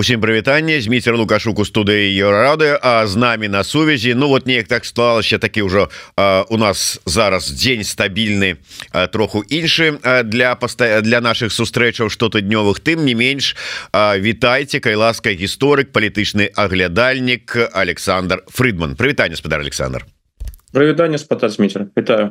Усім прывітанне зміцер лукашук у студыі еўрарады А з намі на сувязі. Ну вот неяк так сталася такі ўжо у нас зараз дзень стабільны троху іншы для паста для наших сустрэчаў штотыднёвых тым не менш вітайце кайласка гісторык палітычны аглядальнік Александр Фридман. Прывітанне спадар Александр Прывітанне спатацміцер Вітаю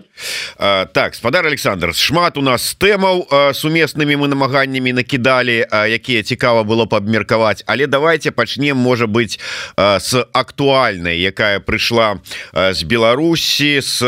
так спадар Александр. Шмат у нас тэмаў сумеснымі мы намаганнямі накідалі якія цікава было б абмеркаваць. Але давайте пачнем можа быть с актуальнай якая прыйшла з Беларусі с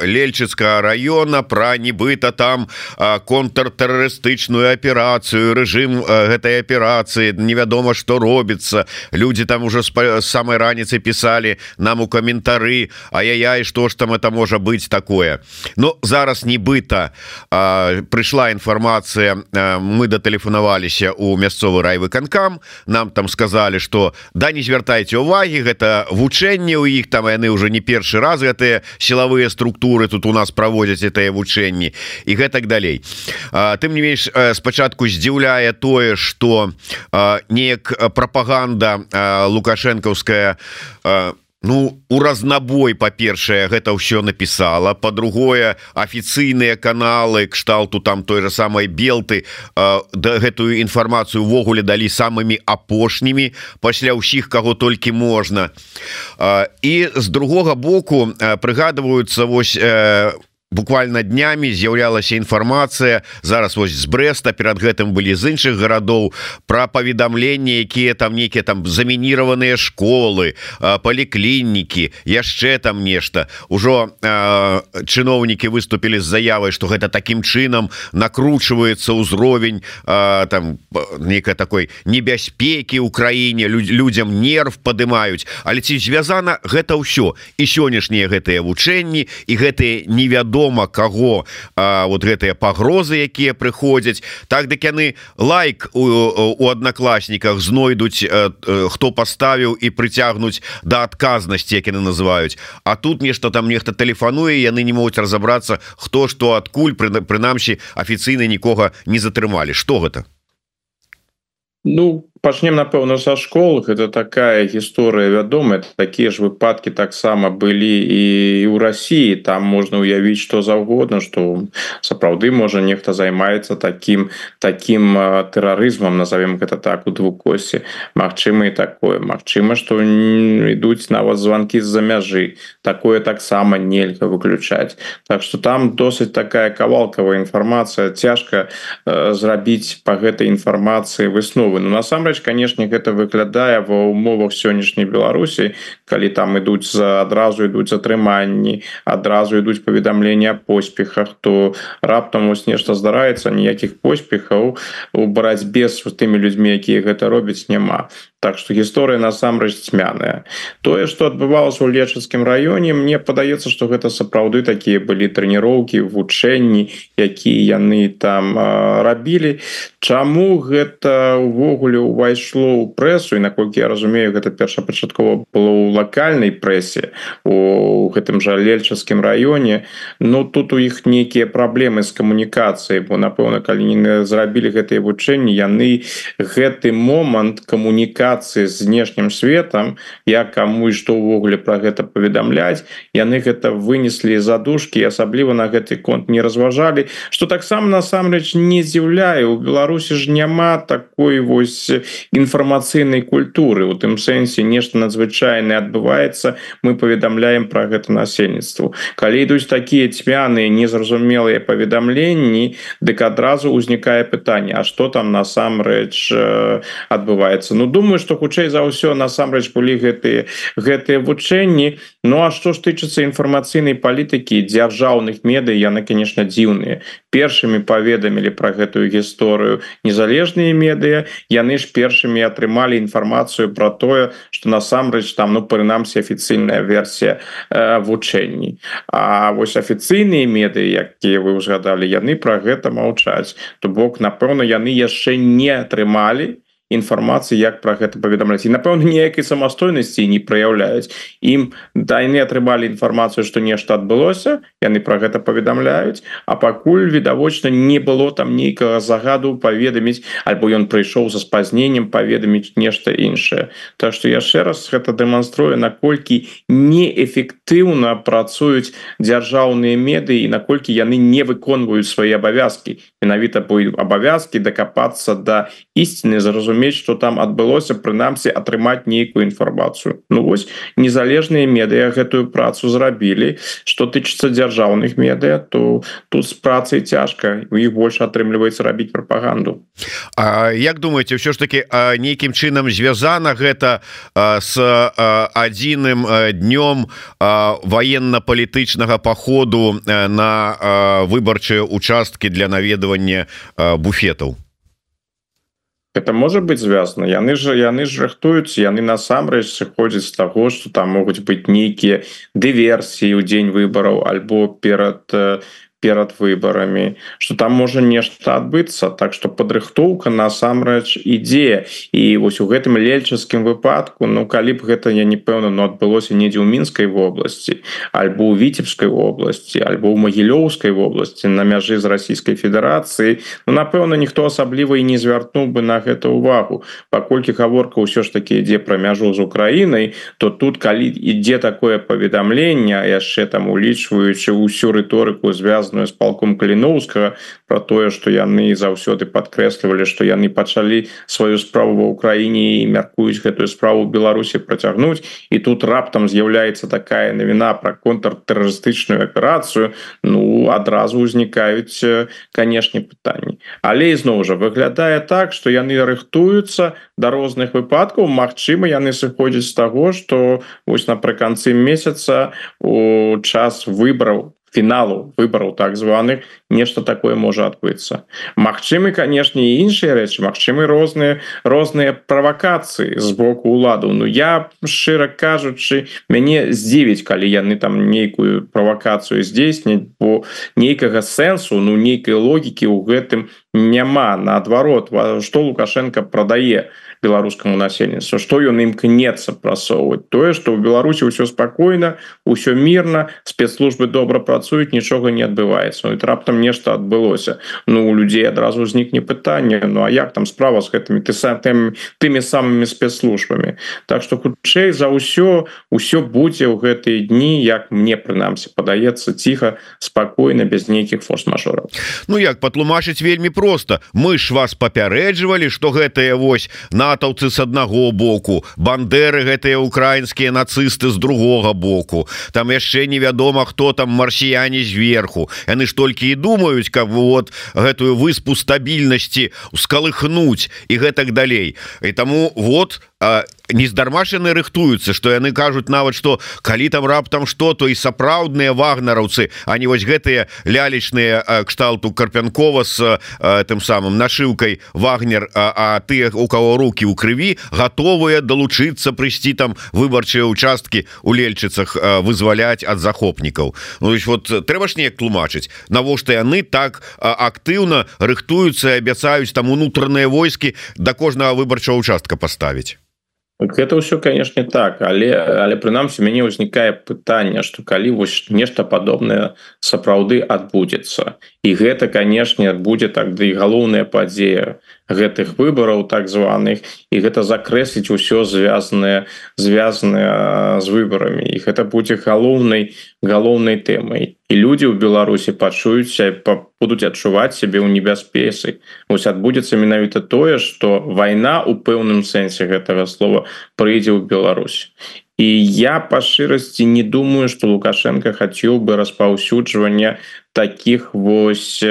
лельчыцкага района про нібыта там контртэрарыстычную аперацыю рэжым гэтай аперацыі. Невядома что робіцца. Люди там уже с самой раніцы писали нам у каментары А я ай-яй что ж там это можа быть такое? Но зараз нібыта прыйшла інфармацыя мы датэлефанаваліся у мясцовы райвыканкам нам там сказали что да не звяртайце увагі гэта вучэнне у іх там яны уже не першы раз гэтыя сілавыя структуры тут у нас праводзяць это вучэнні і гэтак далей. Тым не менш спачатку здзіўляе тое что неяк прапаганда лукашэнкаўская у Ну у разнабой па-першае гэта ўсё напісала. По-другое афіцыйныя каналы кшталту там той же самой белты да гэтую інфармацыю увогуле далі самымі апошнімі пасля ўсіх каго толькі можна. І з другога боку прыгадваюцца вось у буквально днямі з'яўлялася інфармацыя зараз вось з бреста перад гэтым былі з іншых гарадоў про паведамленні якія там нейкія там замінірованыя школы паліклінікі яшчэ там нешта. Ужо чыноўнікі выступілі з заявай что гэта таким чынам накручивается ўзровень там некая такой небяспеки у краіне людям нерв падымаюць. Але ці звязана гэта ўсё? І сённяшнія гэтыя вучэнні і гэтые невядомы вядома кого а, вот гэтыя пагрозы якія прыходзяць. Так дык яны лайк у, у аднакласніках знойдуць хто паставіў і прыцягнуць да адказнасці як яны называюць. А тут нешта там нехта тэлефануе яны не могуць разобрацца хто што адкуль прынамсі афіцыйна нікога не затрымалі. Что гэта? Ну пачнем напэўна са школ это такая гісторыя вядомая. Такія ж выпадки таксама былі і у Росіі там можна уявіць что заўгодна что сапраўды можа нехта займаецца таким таким тэрарызмам назовем гэта так у двукосе Мачыма і такое. Мачыма что ідуць нават звонки з-за мяжы. Такое таксама нельга выключаць. Так что там досыць такая кавалкавая інфармацыя. Цяжка э, зрабіць по гэтай інфармацыі высновы. Ну насамрэч насамрэч канешне гэта выглядае ва умовах сённяшняй беларусі калі там ідуць за адразу ідуць затрыманні адразу ідуць паведамлення поспехах то раптам вось нешта здараецца ніякіх поспехаў у барацьбе з тымі людзьмі якія гэта робяць няма. Так что гісторыя насамрэч цьмяная. Тое что адбывалася ў лечацкім раёне мне падаецца что гэта сапраўды такія былі трэніроўкі вучэнні якія яны там рабілі. Чаму гэта увогуле увайшло ў прэсу? І наколькі я разумею гэта першапачаткова было ў лакальнай прэсе у гэтым жа лельчаскім раёне но тут у іх нейкія праблемы з камунікацыяй бо напэўна калі не зрабілі гэтыя вучэнні яны гэты момант камунікацыі з знешнім светом я каму і што ўвогуле про гэта паведамляць яны гэта вынеслі задушки асабліва на гэты конт не разважалі что таксама насамрэч не з'яўляе у Беларусі ж няма такой вось інфармацыйнай культуры. У тым сэнсе нешта надзвычайнае адбываецца мы паведамляем про гэта насельніцтву. Калі ідуць такія цьмяныя незразумелыя паведамленні дык адразу ўзнікае пытанне А что там насамрэч адбываецца. Ну думаю что хутчэй за ўсё насамрэч былі гэтыя гэтыя вучэнні. Ну а што ж тычыцца інфармацыйнай палітыкі дзяржаўных медый яны конечно дзіўныя. Першымі паведамілі про гэтую гісторыю незалежныя медыя яны ж першымі атрымалі інфармацыю про тое что насамрэч там ну прынамсі афіцыйная версія э, вучэнні. А вось афіцыйныя медыі якія вы узгадалі яны про гэта маўчаць. То бок напэўна яны яшчэ не атрымалі інфармацыі як про гэта паведамляць. І напэўна ніякай самастойнасці не праяўляюць. Ім дайны атрымалі інфармацыю что нешта адбылося яны про гэта паведамляюць а пакуль відавочна не было там нейкага загаду паведаміць альбо ён прыйшоў за спазненнем паведаміць нешта іншае. Так что яшчэ раз гэта дэманструе наколькі неэфектыўна працуюць дзяржаўныя меды і наколькі яны не выконваюць свае абавязки менавіта будет абавязки дакапацца да ісціны зразумець что там адбылося прынамсі атрымаць нейкую інфармацыю. Ну вось незалежныя медыа гэтую працу зрабілі. Что тычыцца дзяржаўных медыа то тут з працай цяжка у іх больше атрымліваецца рабіць прапаганду. А як думаете все ж таки нейкім чынам звязана гэта с адзіным днём военно-палітычнага походу на выбарчыя участкі для наведывання буфетаў это может быть звязано яны же яны ж рыхтуюць яны насамрэч сыходзяць з таго что там могуць быць нейкія дыверсіі ў дзень выбараў альбо перад перад выбарамі что там можа нешта адбыцца. Так что падрыхтоўка насамрэч ідзе. І вось у гэтым лельчаскім выпадку Ну калі б гэта я не пэўна но адбылося недзе ў мінскай вобласці альбо у віцебскай вобласці альбо ў магілёўскай вобласці на мяжы з расійскай федэрацыі Ну напэўна ніхто асабліва і не звяртнуў бы на гэта увагу паколькі гаворка ўсё ж таки ідзе пра мяжу з Украінай то тут калі ідзе такое паведамленне яшчэ там улічваючы ўсю рыторыку звязана звязаную с палком каліновскага про тое что яны заўсёды подкрэслівалі что яны пачалі сваю справу ва ўкраіне і мяркуюць гэтую справу беларусі працягнуць і тут раптам з'яўляецца такая навіна про контртэрарыстычную аперацыю ну адразу узнікаюць канешне пытанні. Але ізноў жа выглядае так что яны рыхтуюцца да розных выпадкаў. Мачыма яны сыходзяць з таго что вось напрыканцы месяца у час выбраў фіналу выбораў так званых нешта такое можа адбыцца Мачымы канешне іншыя рэчы Мачымы розныя розныя правакацыі з боку уладу. Ну я шчыра кажучы мяне здзівіць калі яны там нейкую правакацыю здзейсняць бо нейкага сэнсу ну нейкай логікі ў гэтым няма. Наадварот что лукашенко прадае беларускаму насельніцтву что ён імкнецца прасоўваць тое что ў беларусі ўсё спакойна ўсё мірна спецслужбы добра працуюць нічога не адбываецца ну, раптам нешта адбылося Ну у людзей адразу узнікне пытанне Ну а як там справа з гэтымі ты сам тым тымі самымі спецслужбамі Так что хутчэй за ўсё ўсё будзе ў гэтыя дні як мне прынамсі падаецца ціха спакойна без нейкіх форс-мажораў Ну як патлумачыць вельмі просто мы ж вас папярэджвалі что гэтыя вось на натаўцы с аднаго боку бандеры гэтыя украінскія нацысты з другога боку. Там яшчэ невядома хто там марсіяне зверху. Яны ж толькі і думаюць каб вот гэтую выспу стабільнасці ускалыхнуць і гэтак далей. І таму вот нездармашаны рыхтуюцца что яны кажуць нават что калі там раптам что то і сапраўдныя вагнараўцы они вось гэтыя лялечныя кшталту карпянкова с тым самым нашыўкай вагнер а, а ты у кого руки у крыві готовыя далучыцца прыйсці там выбарчыя участкі у лельчыцах вызваляць ад захопнікаў. Ну вот трэба ж неяк тлумачыць навошта яны так актыўна рыхтуюцца абяцаюць там унутраныя войскі да кожнага выбарчага участка паставіць гэта ўсё канешне так але але прынамсі мяне ўзнікае пытанне что калі вось нешта падобнае сапраўды адбудзецца. І гэта канешне будзе так да і галоўная падзея гэтых выбораў так званых і гэта закрэсліць усё звязанае звязаныя з выбарамі. І гэта будзе галоўнай галоўнай тэмай. І людзі ў беларусі пачуюцца будуць адчуваць сябе ў небяспецы. Ось адбудзецца менавіта тое что вайна у пэўным сэнсе гэтага слова прыйдзе ў Беларусь. І я па шчырасці не думаю что лукашенко хацеў бы распаўсюджвання таких вось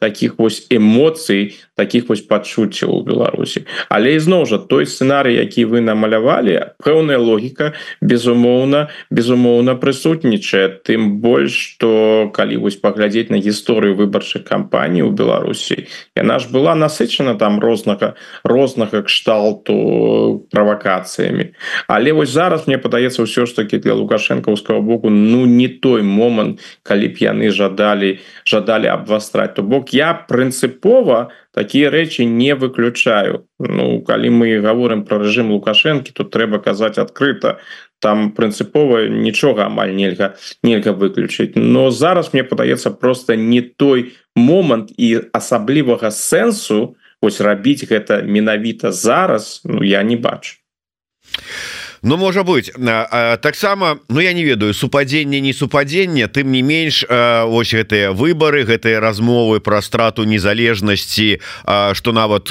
таких вось эмоцый таких вось пачуццяў у Беларусі. Але ізноў жа той сцэнарый які вы намалявалі пэўная логіка безумоўна безумоўна прысутнічае. Тым больш что калі вось паглядзець на гісторыю выбарчых кампаній у Беларусі яна ж была насычана там рознага рознага кшталту правакацыямі. Але вось зараз мне падаецца ўсё ж таки для лукашэнкаўскага боку ну не той момант калі б яны жадалі жадали абвастраць. То бок я прынцыпова такія рэчы не выключаю. Ну калі мы говорим про режим лукашэнкі тут трэба казаць адкрыта. Там прынцыпова нічога амаль нельга нельга выключыць. Но зараз мне падаецца просто не той момант і асаблівага сэнсу ось рабіць гэта менавіта зараз Ну я не бачу Ну можа быть. Таксама Ну я не ведаю супадзенне не супадзення тым не менш ось гэтыя выборы гэтыя размовы про страту незалежнасці что нават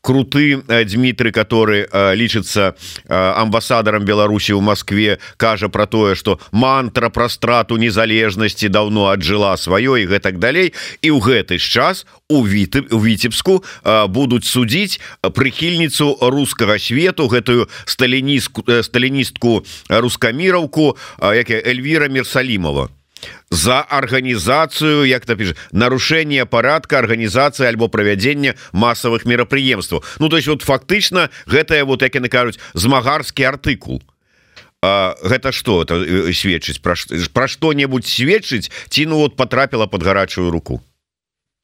круты Дмітрый который лічыцца амбасадарам Беларусі в Москве кажа про тое что мантра про страту незалежнасці давно аджыла сваёй гэтак далей. І ў гэты ж час у віты у віцебску будуць судзіць прыхільніцу рускага свету гэтую сталіністку Э, сталіністку рускаміраўку як Эльвіра Мерсалімова за арганізацыю як то піш нарушение парадка арганізацыі альбо правядзення масавых мерапрыемстваў Ну то есть вот фактычна гэтае вот як яны кажуць змагарскі артыкул. А, гэта что это э, сведчыць? Пра пра што-небудзь сведчыць ці ну вот потрапіла под гарачую руку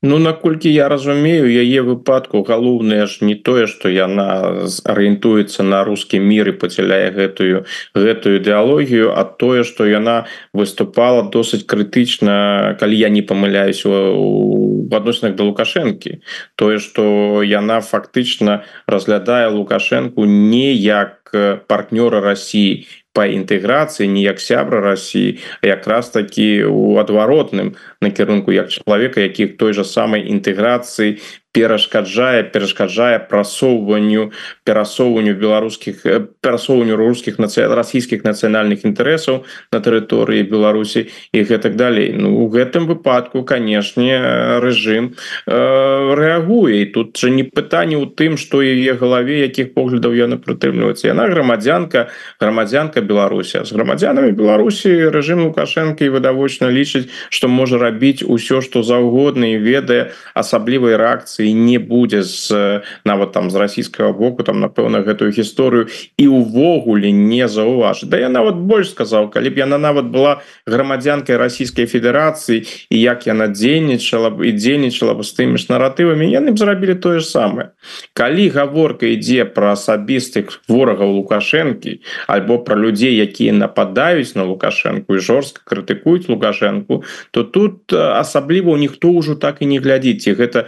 Ну наколькі я разумею яе выпадку галоўнае ж не тое что яна арыентуецца на рускі мір і пацяляе гэтую гэтую ідэалогію а тое что яна выступала досыць крытычна калі я не памыляюсь у адносінах да лукашэнкі. Тое что яна фактычна разглядае лукашэнку не як партнёра Росіі по інтэграцыі не як сябра Росіі якраз такі у адваротным накірунку як чалавека які той же самай інтэграцыі перашкаджае перашкаджае прасоўванню перасоўванню беларускіх перасоўванню рускіх нацыя расійскіх нацыянальных інтарэсаў на тэрыторыі Беларусі і гэтак далей. Ну у гэтым выпадку канешне рэжым э, рэагуе. І тут жа не пытанне ў тым што яе галаве якіх поглядаў яна прытрымліваецца яна грамадзянка грамадзянка Беларусі. З грамадзянамі Беларусі рэжым лукашэнкі відавочна лічыць што можа рабіць усё што заўгодна і ведае асаблівай рэакцыі не будзе з нават там з расійскага боку там напэўна гэтую гісторыю і увогуле не заўважыць. Да я нават больш сказаў калі б яна нават была грамадзянкай расійскай федэрацыі і як яна дзейнічала б і дзейнічала бы з тымі ж наратывамі яны б зрабілі тое ж самае. Калі гаворка ідзе пра асабістых ворагаў лукашэнкі альбо пра людзей якія нападаюць на лукашэнку і жорстка крытыкуюць лукашэнку то тут асабліва ніхто ўжо так і не глядзіце гэта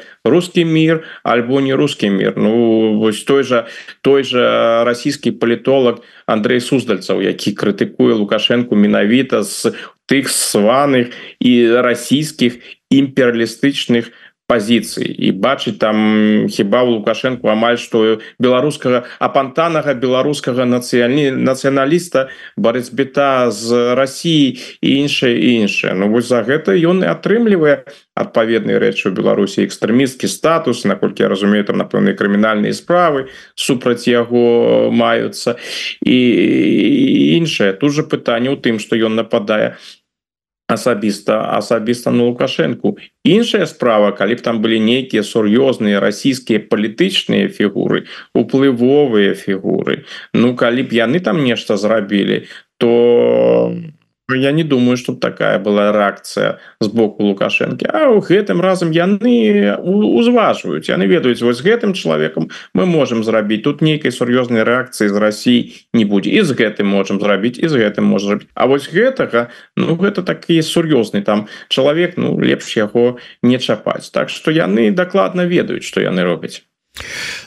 русский мир альбо не русский мир ну вось той же той же расійскі палітолог Андрей суздальцаў які крытыкуе лукашенко менавіта з тых сваных і расійскіх імперыялістычных пазіцый і бачыць там хіба у лукашенко амаль што беларускага апантанага беларускага нацыяльні нацыяналіста барыцьбіта з Росіі і іншае іншае. Ну вось за гэта ён і атрымлівае адпаведныя рэчы у беларусі. Экстрэмісцкі статус наколькі я разумею там напэўныя крымінальныя справы супраць яго маюцца. І іншае. Тут же пытанне ў тым што ён нападае асабіста асабіста на лукашэнку іншая справа калі б там былі нейкія сур'ёзныя расійскія палітычныя фігуры уплывовыя фігуры. Ну калі б яны там нешта зрабілі то я не думаю что такая была реакция з боку лукашэнкі А у гэтым разам яны узважваюць яны ведаюць вось гэтым чалавекам мы можем зрабіць. Тут нейкай сур'ёзнай рэакцыі з Росіі не будзе. І з гэтым можем зрабіць і з гэтым можа А вось гэтага Ну гэта такі сур'ёзны там чалавек Ну лепш яго не чапаць. Так что яны дакладна ведаюць что яны робяць.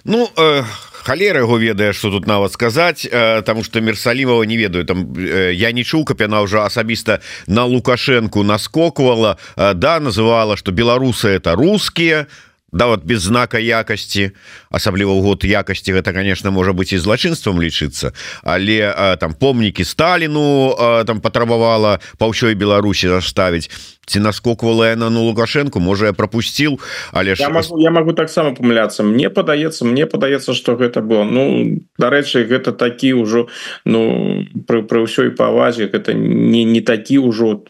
Ну э халера его ведае что тут нават сказаць тому что мерсалімова не ведаю. Там я не чуў каб яна уже асабіста на лукашенко наскоквала да называла что беларусы это русские да вот без знака якасці асабліва год якасці гэта конечно можа быть і злачынствам лічыцца але там помнікі Сталіну там патрабавала па ўсёй Беларусі заставіць ці наскоквала яна на лукашенко можа я пропусціў але я могу, я могу таксама памыляцца мне падаецца мне падаецца что гэта было. Ну дарэчы гэта такі ўжо ну пры, пры ўсёй павазе гэта не не такі ўжо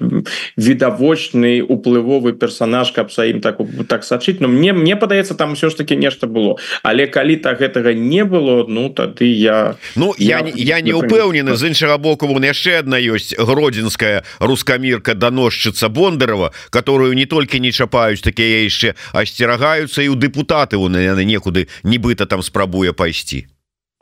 відавочны уплывовы персонаж каб са ім так так сачыць но мне мне падаецца там все ж таки нешта было. Але калі так гэтага не было ну тады я Ну я я, я не упэўнены з іншага боку вон яшчэ одна ёсць гродзенская рускамірка даносчыца бондарова которую не толькі не чапаюць такія яшчэ асцерагаюцца і у дэпутаты у яны некуды нібыта там спрабуе пайсці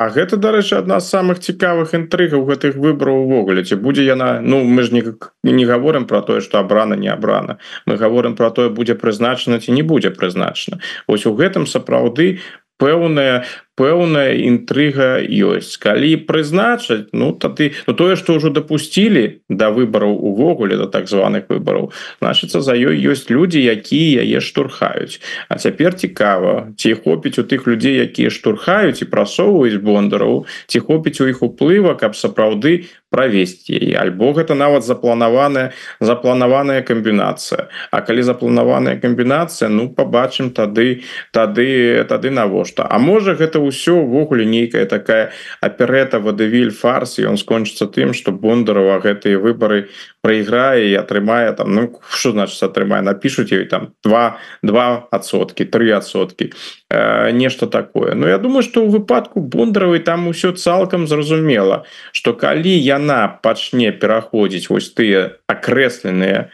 А гэта дарэчы адна з самых цікавых інтрыгаў гэтых выбораў увогуле. Ці будзе яна Ну мы ж не, не гаворым про тое что абрана не абрана. Мы гаворым про тое будзе прызначана ці не будзе прызначана. Ось у гэтым сапраўды пэўная пэўная інтрыга ёсць. Калі прызначаць ну тады ну тое что ўжо допусцілі до да выбораў увогуле до так званых выбораў значится за ёй ёсць люди якія яе штурхаюць. А цяпер цікава ці хопіць у тых людзей якія штурхаюць і прасоўваюць бондараў ці хопіць у іх уплыва каб сапраўды правесці яе. Альбо гэта нават запланаваная запланаваная камбінацыя. А калі запланаваная камбінацыя ну побачым тады тады тады навошта. А можа гэта ўсё увогуле нейкая такая аперета вадавіль фарс і он скончыцца тым что бондарова гэтыя выборы проиграе і атрымае там ну что значит атрымае напишуць ёй там два два адсотки три адсотки э, нешта такое. Ну, я думаю что у выпадку бондаравай там усё цалкам зразумела что калі яна пачне пераходзіць вось тыя акрэсленыя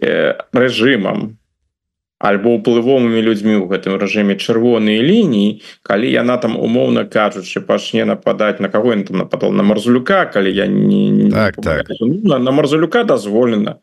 э, рэжымам альбо уплывовымі людзьмі ў гэтым рэжыме чырвоныя лініі калі яна там умоўна кажучы пачне нападаць на кого там нападал на марзулюка калі я не, не так, так. Ну, на, на марзулюка дазволена.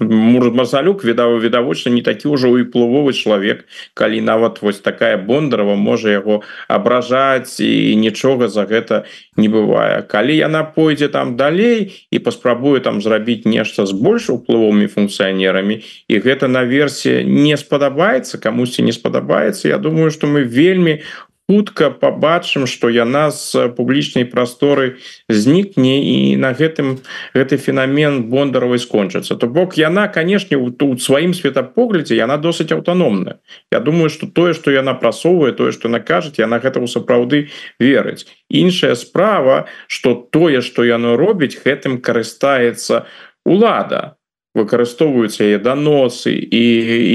Марзалюк відаў відавочна не такі ўжо уплывовы чалавек калі нават вось такая бондарова можа яго абражаць і нічога за гэта не бывае. Калі яна пойдзе там далей і паспрабуе там зрабіць нешта з больш уплывовымі функцыянерамі і гэта на версіі не не спадабаецца камусьці не спадабаецца Я думаю что мы вельмі хутка побачым что яна з публічнай прасторы знікне і на гэтым гэты феномен бондаровой скончыцца. То бок яна канешне тут сваім светапоглядзе яна досыць аўтаномная. Я думаю что тое что яна прасоўвае тое что накажет яна гэтаму сапраўды верыць. Іншая справа что тое что яно робіць гэтым карыстаецца улада выкарыстоўваюць яе даносы і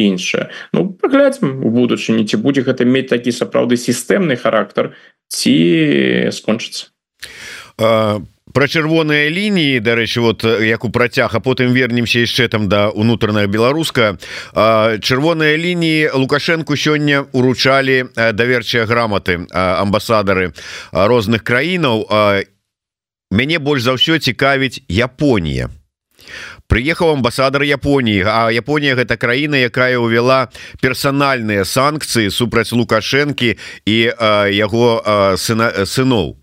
іншае. Ну паглядзім у будучыні ці будзе гэта мець такі сапраўды сістэмны характар ці скончыцца. Про чырвоныя лініі дарэчы вот як у працяг а потым вернемся яшчэ там да унутраная беларуска. Чырвоныя лініі лукашенко сёння уручалі даверчыя граматы амбасадары розных краінаў. Мяне больш за ўсё цікавіць Японія прыехаў амбасадар Японіі А Японія гэта краіна якая ўвяла персанальныя санкцыі супраць лукашэнкі і а, яго сына сыноў.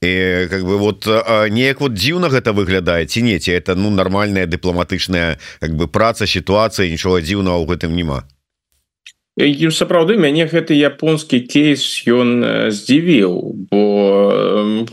І как бы вот неяк вот дзіўна гэта выглядае ці не ці это ну нармальная дыпламатычная как бы праца сітуацыя нічога дзіўнага ў гэтым няма? Сапраўды мяне гэты японскі кейс ён здзівіў бо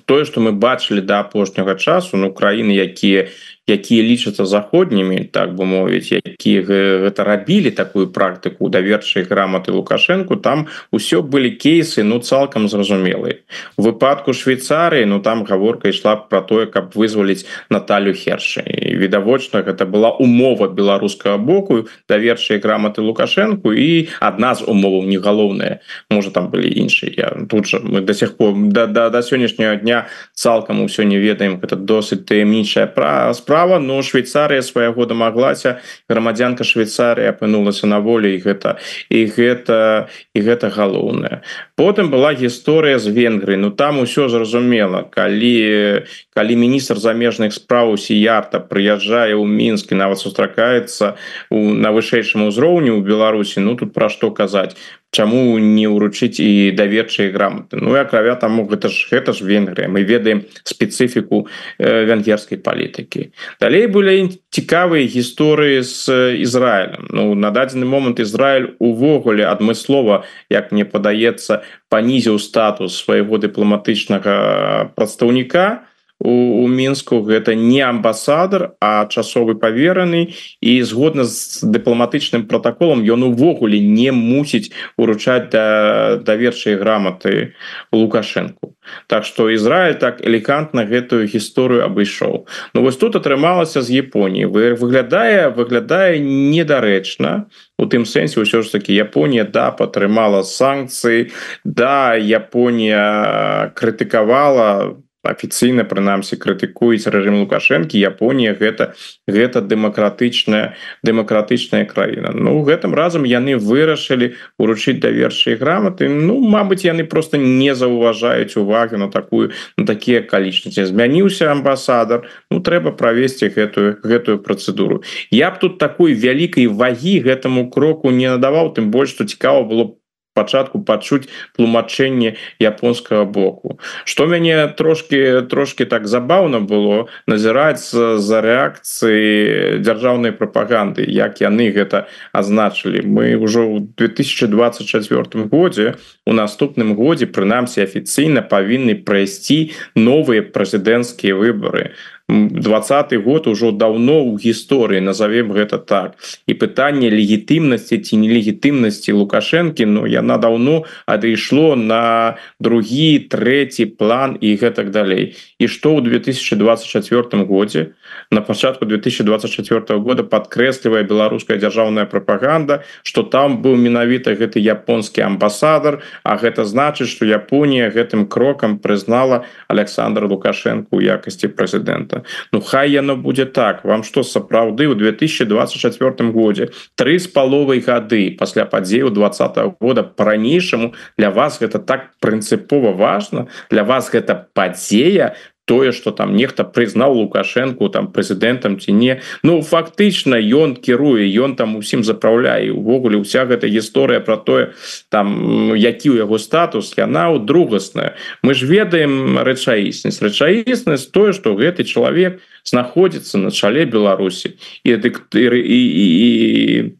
тое что мы бачылі да апошняга часу ну краіны якія якія лічацца заходнімі так бы мовіць якія гэта рабілі такую практыку даверчай граматы лукашэнку там усё былі кейсы ну цалкам зразумелы выпадку Швейцарыі ну там гаворка ішла про тое каб вызваліць Наталю хершы. Відавочна гэта была умова беларускага боку даверчай граматы лукашэнку і адна з умоваў не галоўная. Можа там былі іншыя. Тут жа мы до сих пор да, да, да сённяшняго дня цалкам усё не ведаем. Это досыць таямнічая пра справа справа но Швейцария свайго дамаглася грамадзянка Швейцария апынулася на волі і гэта і гэта і гэта галоўнае. Потым была гісторыя з Венгры Ну там усё зразумела. Калі калі міністр замежных спраў сіярта прыязджае ў мінскі нават сустракаецца у на вышэйшым узроўні ў Беларусі Ну тут пра што казаць чаму не ўручыць і даведчыя граматы. Ну акрамя таму гэта ж гэта ж Венгрыя. Мы ведаем спецыфіку э, венгерскай палітыкі. Далей былі цікавыя гісторыі з Ізраілем. Ну на дадзены момант Ізраиль увогуле адмыслова як мне падаецца панізіў статус свайго дыпламатычнага прадстаўніка у, мінску гэта не амбасадар а часовы павераны. І згодна з дыпламатычным протаколам ён увогуле не мусіць уручаць да даверчай граматы лукашенко Так что Ізраиль так элегантна гэтую гісторыю абышоў. Ну вось тут атрымалася з Японіі. Вы выглядае выглядае недарэчна. У тым сэнсе ўсё ж таки Японія да падтрымала санкцыі да Японія крытыкавала афіцыйна прынамсі крытыкуюць рэжым лукашэнкі Японія гэта гэта дэмакратычная дэмакратычная краіна. Ну гэтым разам яны вырашылі уручыць даверчай граматы. Ну Мабыць яны просто не заўважаюць увагі на такую на такія акалічнасці. Змяніўся амбасадар. Ну трэба правесці гэтую гэтую працэдуру. Я б тут такой вялікай вагі гэтаму кроку не надаваў тым больш што цікава было пачатку пачуць тлумачэнне японскага боку. Что мяне трошки трошки так забаўна было назіраць за рэакцыі дзяржаўнай прапаганды як яны гэта азначылі. Мы ўжо ў 2024 годзе у наступным годзе прынамсі афіцыйна павінны прайсці новыя прэзідэнцкія выборы двадцатый год ужо давно ў гісторыі назовем гэта так. І пытанне легітымнасці ці нелегітымнасці лукашэнкі ну, яна давно адышло на другі трэці план і гэтак далей і што ў 2024 годзе на пачатку 2024 года подкрэслівая беларуская дзяржаўная прапаганда что там быў менавіта гэты японскі амбасадар А гэта значыць что Японія гэтым крокам прызнала Александра лукашенко у якасці прэзідэнта. Ну хай яно будзе так. Вам что сапраўды ў 2024 годзе три з паловай гады пасля падзею два -го года по-ранейшаму для вас гэта так прынцыпова важно для вас гэта падзея тое что там нехта прызнаў лукашенко там прэзідэнтам ці не. Ну фактычна ён кіруе ён там усім запраўляе увогуле вся гэта гісторыя про тое там які у яго статус яна у другасная мы ж ведаем рэчаіснасць. Рэчаіснасць тое что гэты чалавек знаходзіцца на чале Беларусі. І дыктыры і, і, і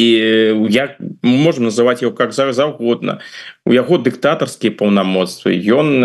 і як можем называть его как зараз заўгодна у яго дыктатарскія паўнамоцтвы. Ён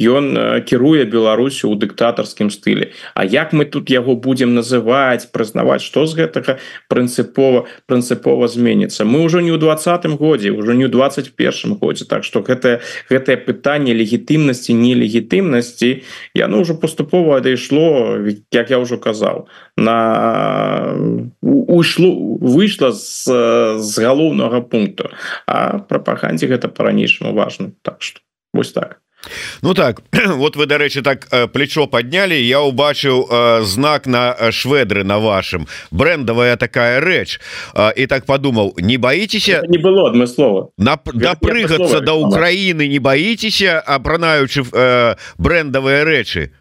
ён кіруе Беларусю ў дыктатарскім стылі. А як мы тут яго будем называть прызнаваць что з гэтага прынцыпова прынцыпова зменится мы ўжо не ў двадцатым годзе уже не ў 21 годзе. Так что гэта гэтае пытанне легітымнасці нелегітымнасці яно ўжо паступова адайшло як я ўжо казаў на уйшло выйшла з, з галоўнага пункту. А прапагандзе гэта по-ранейшаму важно. Так что вось так. Ну так вот вы дарэчы так плечо подняли я убачыў знак на шведры на вашим брендовая такая рэч і так подумал не боитеся не было адмыслова напрыгацца до Украины не боитеся апранаючы брендовые рэчы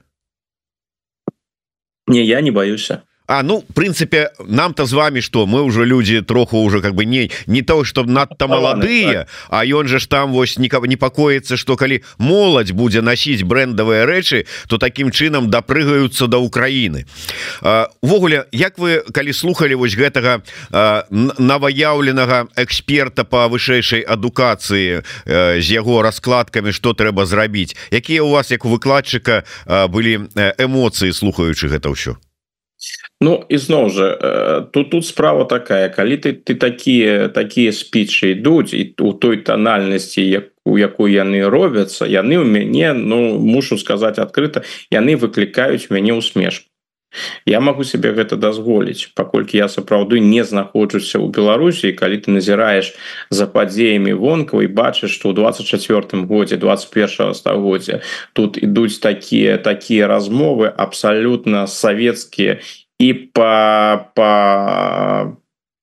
не я не боюся А ну принципе нам-то з вами что? Мы уже люди троху уже как бы не не то чтобы надто молодые А ён же ж там вось никого не покоится что калі моладзь будзе носить брендовые рэчы то таким чынам допрыгаются до Украины. Увогуле Як вы калі слухали вось гэтага новояўленага эксперта по вышэйшай адукацыі з яго раскладками что трэба зрабіць? Якія у вас як у выкладчыка былі эмоцыі слухаючы гэта ўсё Ну ізноў жа тут тут справа такая. Калі ты ты такія такія спічы ідуць і у той танальнасці як у якой яны робяцца яны ў мяне ну мушу сказаць адкрыта яны выклікаюць мяне усмешку. Я могу себе гэта дазволіць паколькі я сапраўды не знаходжуся ў Беларусі калі ты назіраеш за падзеямі вонкаў і бачыш што ў 24 годзе 21 стагоддзя тут ідуць такія такія размовы абсалютна савецкія і па па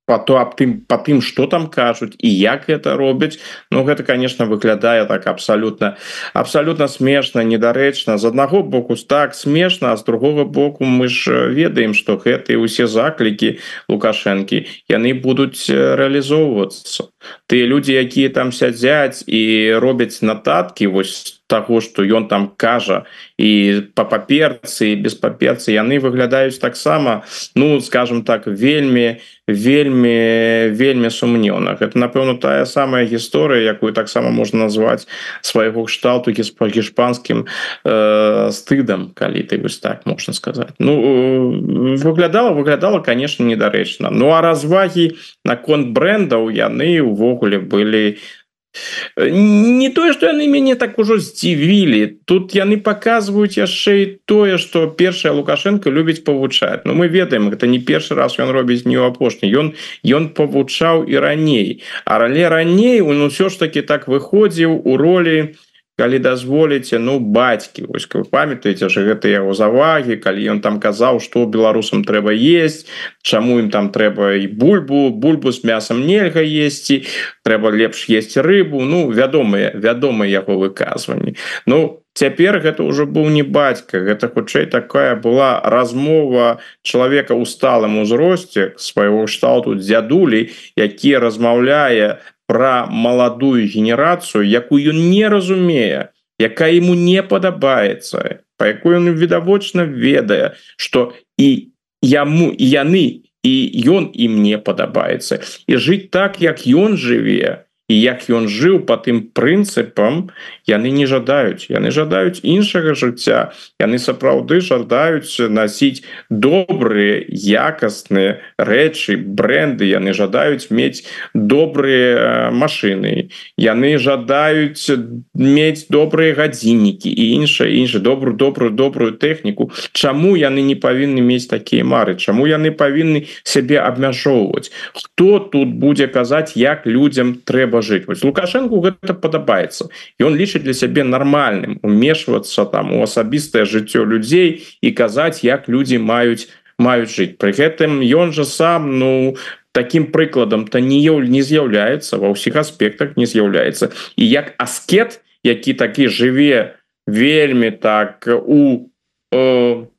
по то аб тым по тым что там кажуць і як это робяць Ну гэта конечно выглядае так абсолютно абсолютно смешна недарэчна. З аднаго боку так смешна а з другого боку мы ж ведаем что гэтыя усе заклікі лукашэнкі яны будуць реалізоўвацца ты люди якія там сядзяць і робяць нататки вось того что ён там кажа і по паперцы без паперцы яны выглядаюць таксама ну скажем так вельмі вельмі вельмі сумнёна это напэўна тая самая гісторыя якую таксама можна назваць свайго кшталту по гішпанскім э, стыдам калі ты вось так можна сказать ну выглядала выглядала конечно недарэчна. Ну а развагі наконт брендаў яны увогуле былі не тое что яны мяне так ужо здзівілі тут яны показваюць яшчэ і тое что першая лукашенко любіць павучаць но мы ведаем это не першы раз ён робіць не ў апошні ён ён павучаў і раней. А рале раней он ну, ўсё ж таки так выходзіў у ролі у калі дазволіце ну бацькі вось вы памятаеце же гэта яго завагі калі ён там казаў что беларусам трэба есть чаму ім там трэба і бульбу бульбу с мясом нельга есці трэба лепш есть рыбу ну вядомыя вядомыя яго выказванні. Ну цяпер гэта ўжо быў не бацька гэта хутчэй такая была размова чалавека ў сталым узросце свайго шталту дзядулей які размаўляе про маладую генерацыю якую не разумее якая ему не падабаецца по якой он відавочна ведае что і яму яны і ён ім не падабаецца. І жыць так як ён жыве і як ён жыў по тым прынцыпам яны не жадаюць. Яны жадаюць іншага жыцця. Яны сапраўды жадаюць насіць добрыя якасныя рэчы бренды яны жадаюць мець добрыя машины яны жадаюць мець добрыя гадзіннікі і іншая інша добрую добрую добрую тэхніку. Чаму яны не павінны мець такія мары? Чаму яны павінны сябе абмяжоўваць? Хто тут будзе казаць як людям трэба трэба жыць вось лукашенко гэта падабаецца ён лічыць для сябе нармальным умешвацца там у асабістае жыццё людзей і казаць як людзі маюць маюць жыць пры гэтым ён жа сам ну таким прыкладам то не не з'яўляецца ва ўсіх аспектах не з'яўляецца і як аскет які такі жыве вельмі так у у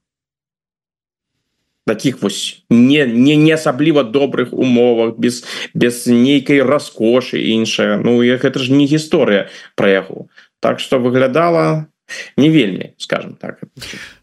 таких вось не не не асабліва добрых умовах без без нейкай раскошы іншая Ну як это ж не гісторыя яго так что выглядала не вельмі скажем так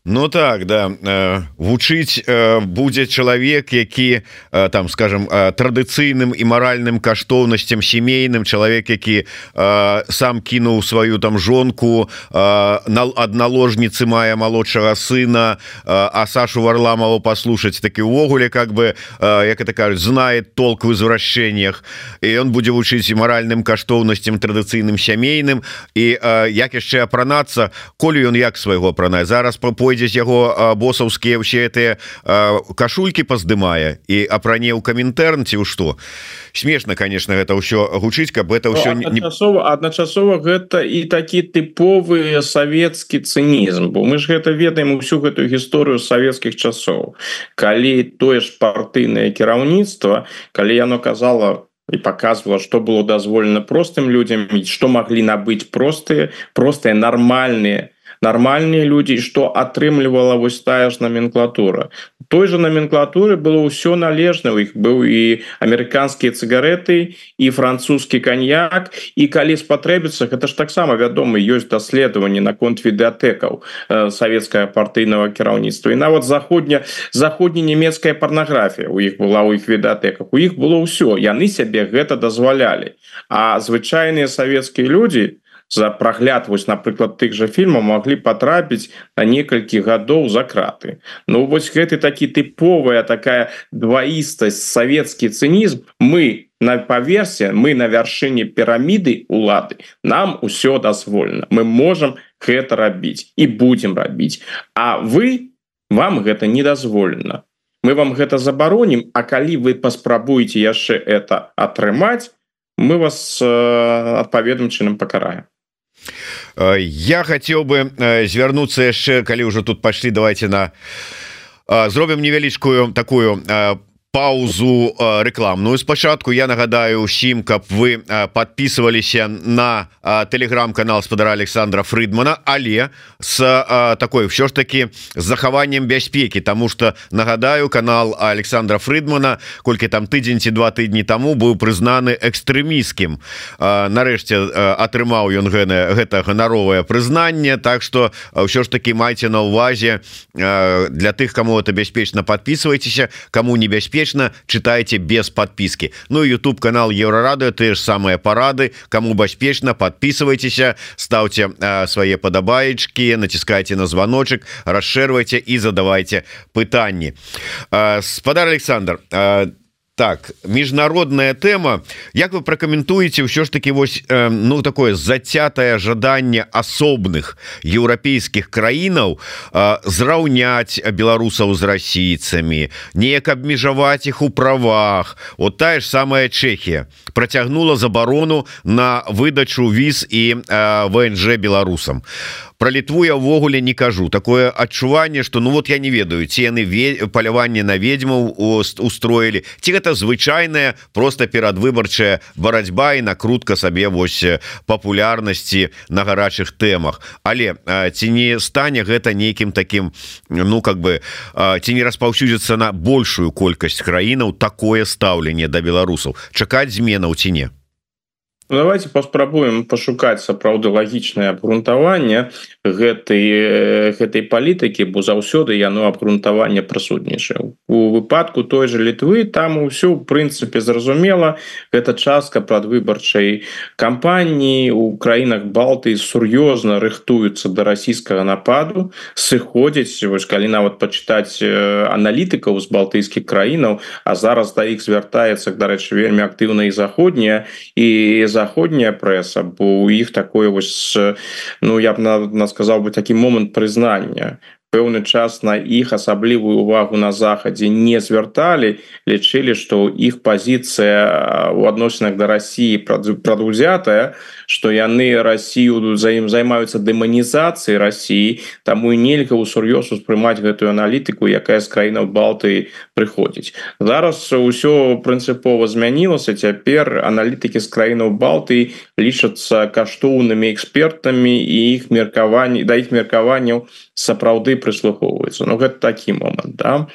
Ну так да э, вучыць э, будзе чалавек які э, там скажем традыцыйным і маральным каштоўнасцям сямейным чалавек які сам кінуў сваю там жонку на адналожніцы мае малодшага сына а Сашу варламаву послушаць такі увогуле как бы як это кажуць знает толк в извращениях. І он будзе вучыць і маральным каштоўнасцям традыцыйным сямейным. І як яшчэ апранацца колю ён як свайго апранае. Зараз пойдзе з яго босаўскія ўсе гэтыя кашульки паздымае і апране ў каментэрн ці ў што. Смешна конечно гэта ўсё гучыць каб это ўсё ну, адначасова адначасова гэта і такі тыповы савецкі цынізм бо мы ж гэта ведаем усю гэтую гісторыю савецкіх часоў. Калі тое ж партыйнае кіраўніцтва калі яно казала і показывала что было дазволена простым людям что могли набыць простые простые нормальные нармальныя людзі что атрымлівала вось тая ж номенклатура. Той же номенклатуры было ўсё належна у іх быў і амерыканскія цыгареты і французскі коньяк і калі спатрэбіцца гэта ж таксама вядома ёсць даследаванне наконт відэатэкаў э, савецкая партыйнага кіраўніцтва. І нават заходня заходне-нямецкая парнаграфія у іх была у іх відэатэках. У іх было ўсё яны сябе гэта дазвалялі. А звычайныя савецкія людзі за прагляд вось напрыклад тых жа фільмаў маглі потрапіць на некалькі гадоў за краты. Ну вось гэты такі тыповая такая дваістасць савецкі цынізм. Мы на паверсе мы на вяршыні піраміды улады нам усё дазволена. Мы можем гэта рабіць і будем рабіць. А вы вам гэта не дазволена. Мы вам гэта забаронім А калі вы паспрабуеце яшчэ это атрымаць мы вас э, адпаведным чынам пакараем я хотел бы э, звярнуцца яшчэ калі уже тут пошли давайте на зробім невялічкую такую паузу рекламную спачатку я нагадаю усім каб вы подписываліся на телеграм-канал спадара Александра Фридмана. Але с такой все ж таки захаваннем бяспеки тому что нагадаю канал Александра Фридмана колькі там тыдзень ці два тыдні тому быў прызнаны экстрэміскім нарэшце атрымаў ён гэна гэта ганаровае прызнанне. Так что ўсё ж таки майце на увазе для тых кому это бяспечна подписывайтеся. Кому небяспечна бяспечна читайте без подписки. Ну YouTube канал еврорады ты же самые парады. Кому бяспечна подписывайтеся ставьте э, свои падабаечки натискайте на звоночек расширвайте и задавайте пытанні э, спадар Александр. Э, так міжнародная тэма. Як вы пракаментуеце ўсё ж таки вось э, ну такое зацятае жаданне асобных еўрапейскіх краінаў э, зраўняць беларусаў з расійцамі неяк абмежаваць іх у правах? Вот тая ж самая Чехія працягнула забарону на выдачу віз і э, ВНЖ беларусам про літву я ўвогуле не кажу. Такое адчуванне что ну вот я не ведаю ці яны паляванне на ведьмаў устроілі ці гэта звычайная просто перадвыбарчая барацьба і накрутка сабе вось папулярнасці на гарачых тэмах але ці не стане гэта нейкім таким ну как бы ці не распаўсюдзіцца на большую колькасць краінаў такое стаўленне да беларусаў. Чакаць зменаў ці не давайте паспрабуем пашукаць сапраўды лагічнае абгрунтаванне гэтай гэтай палітыкі бо заўсёды яно абгрунтаванне прысутнічае. У выпадку той же літвы там усё в прынцыпе зразумела гэта частка прадвыбарчай кампаніі. У краінах балты сур'ёзна рыхтуюцца да расійскага нападу сыходзяць вось калі нават пачытаць аналітыкаў з балтыйскіх краінаў а зараз да іх звяртаецца дарэчы вельмі актыўна і заходняя і за заходняя прэса бо у іх такое вось ну я б на, на сказал бы такі момант прызнання. Пэўны час на іх асаблівую увагу на захадзе не звярталі лічылі што іх пазіцыя у адносінах да Росіі прадузятая што яны Росію за ім займаюцца дэманізацыяй Росіі таму і нельга ў сур'ёз успрымаць гэтую аналітыку якая з краінаў Балты прыходзіць зараз ўсё прынцыпова змянілася цяпер аналітыкі з краінаў Балты лічацца каштоўнымі экспертамі і іх меркаванні да іх меркаванняў сапраўды прыслухоўваецца Ну гэта такі момант да.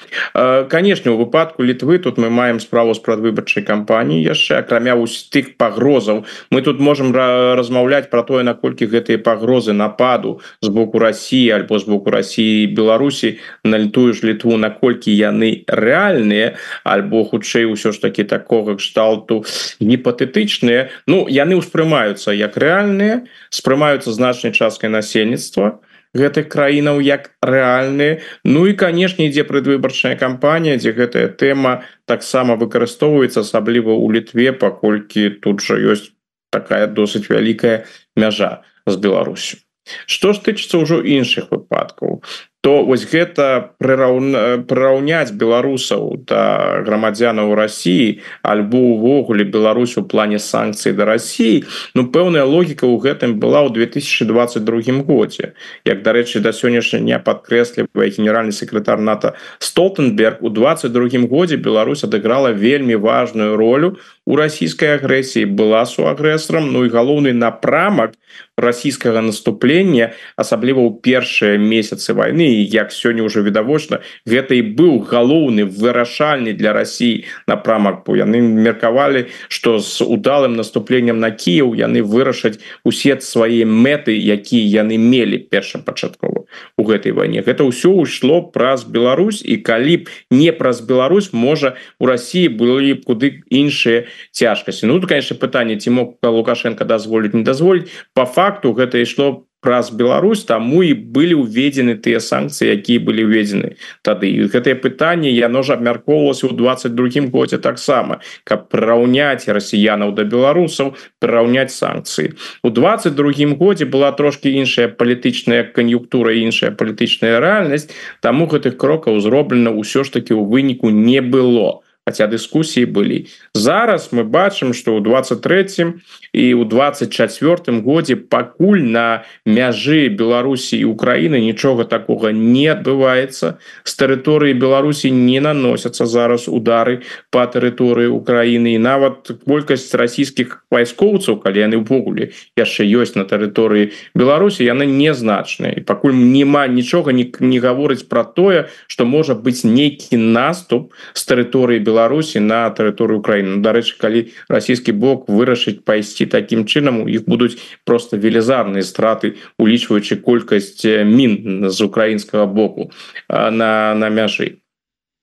Канешне у выпадку літвы тут мы маем справу з прадвыбарчай кампаніі яшчэ акрамя тых пагрозаў. Мы тут можем размаўляць про тое наколькі гэтыя пагрозы нападу з боку Росіі альбо з боку Росіі Беларусі на літую ж літву наколькі яны рэальныя альбо хутчэй усё ж таки такога кшталту гіпатэтычныя. Ну яны ўспрымаюцца як рэальныя спрымаюцца значнай часткай насельніцтва гэтых краінаў як рэальныя. Ну і канешне ідзе предвыбарчная кампанія дзе гэтая тэма таксама выкарыстоўваецца асабліва ў літве паколькі тут жа ёсць такая досыць вялікая мяжа з Беларусю. Што ж тычыцца ўжо іншых выпадкаў то вось гэта прыраўна прыраўняць беларусаў да грамадзянаў Росіі альбо увогуле Беларусь у плане санкцыі да Росіі Ну пэўная логіка ў гэтым была ў 2022 годзе. Як дарэчы да сённяшня не падкрэслівае генеральны секретар НАТО столтенберг у 22 годзе Беларусь адыграла вельмі важную ролю у расійскай агрэсіі была суагрэсарам Ну і галоўны напрамак расійскага наступлення асабліва ў першыя месяцы войны як сёння уже відавочна гэта і быў галоўны вырашальны для России напрамак бо яны меркавалі что с удалым наступленнем на Кіев яны вырашаць усе свае мэты якія яны мелі першапачаткова у гэтай войне гэта ўсё ўйшло праз Беларусь і калі б не праз Беларусь можа у России былі куды іншыя цяжкасці. Ну конечно пытанне ці мог лукашенко дазволіць не дазволіць. По факту гэта ішло праз Беларусь таму і былі ўведзены тыя санкцыі якія былі ўведзены тады. Гэтае пытанне яно ж абмяркоўвалася ў 22 годзе таксама каб прыраўняць расіянаў да беларусаў прыраўняць санкцыі. У 22 годзе была трошки іншая палітычная кан'юктура іншая палітычная рэальнасць таму гэтых крокаў зроблена ўсё ж таки у выніку не было хотя дыскусіі былі зараз мы бачым что ў 23 і у 24 годзе пакуль на мяжы Беларусі і Украіны нічога такого не адбываецца з тэрыторыі Беларусі не наносятся зараз удары по тэрыторыі Украіны і нават колькасць расійскіх вайскоўцаў калі яны ўвогуле яшчэ ёсць на тэрыторыі Беларусі яны незначныя і пакуль няма нічога не, не гаворыць про тое что можа быть нейкі наступ з тэрыторыі Беларусі на тэрыторыю Украіны дарэчы калі расійскі бок вырашыць пайсці таким чынам у іх будуць просто велізарныя страты улічваючы колькасць мін з украінскага боку на на мяжы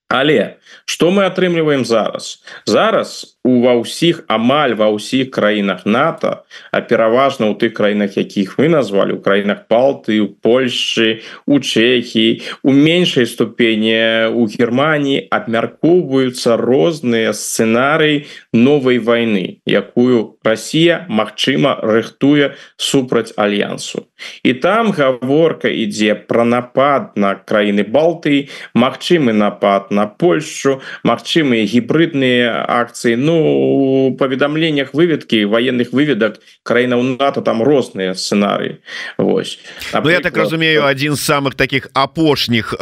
але что мы атрымліваем зараз? Зараз у ва ўсіх амаль ва ўсіх краінах НАТО а пераважна ў тых краінах якіх вы назвалі у краінах палты у Польшчы у Чехіі у меншай ступені у Геррманіі абмяркоўваюцца розныя сцэнарыі новой войны якую Россия Мачыма рыхтуе супраць альянсу. І там гаворка ідзе про напад на краіны Балты Мачымы напад на Польшу. Магчымыя гібридныя акцыі. Ну паведамленнях выведкі военных выведак краінаў НАТО там розныя сцэнарыі. Вось. Ну, я так разумею один з самых таких апошніх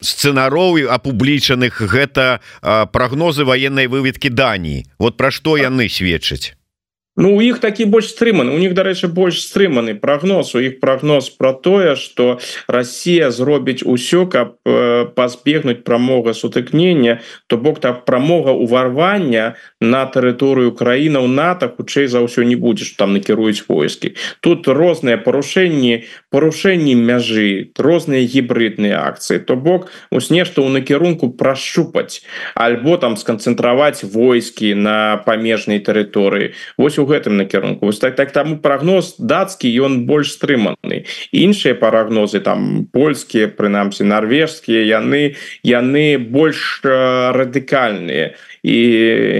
сцэнароў апублічаных гэта прогнозы военной выведкі Даніі. Вот пра што яны сведчаць Ну у іх такі больш стрыманы. У них дарэчы больш стрыманы прогноз. У іх прогноз про тое что Россия зробіць усё каб э, пазбегнуць прамога сутыкнення то бок так прамога уварвання на тэрыторыю краінаў НАТО хутчэй за ўсё не будзеш там накіруюць войскі. Тут розныя парушэнні парушэнні мяжы розныя гібридныя акцыі. То бок ус нешта ў накірунку прашчупаць альбо там сканцэнтраваць войскі на памежнай тэрыторыі. Вось у гэтым накірунку вось так так таму прогноз дацкі ён больш стрыманы іншыя парагнозы там польскія прынамсі норвежскія яны яны больш радыкальныя і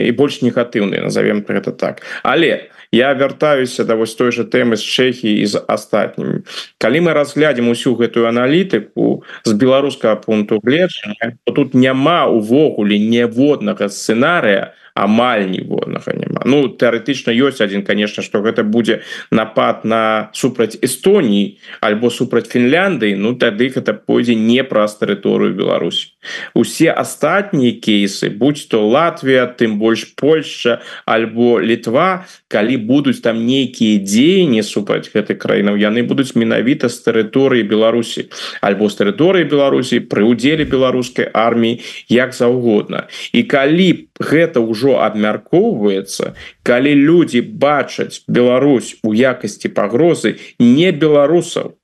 і больш негатыўныя назовем гэта так. Але я вяртаюся да вось той же тэмы з чэхі і з астатнімі калі мы разглядзім усю гэтую аналітыку з беларускага пункту гледжання тут няма увогуле ніводнага сцэнарыя амаль ніводнага няма Ну тэарэтычна ёсць один конечно что гэта будзе напад на супраць Эстоніі альбо супраць Фінляндыі Ну тады гэта пойдзе не праз тэрыторыю Беларусь усе астатнія кейсы будь то Латвія тым больш Польша альбо літва калі будуць там нейкія дзеянні супраць гэтай краінаў яны будуць менавіта з тэрыторыі Беларусі альбо з тэрыторыі Беларусі пры удзеле беларускай арміі як заўгодна і калі гэта ўжо абмяркоўваецца калі людзі бачаць Беларусь у якасці пагрозы не беларусаў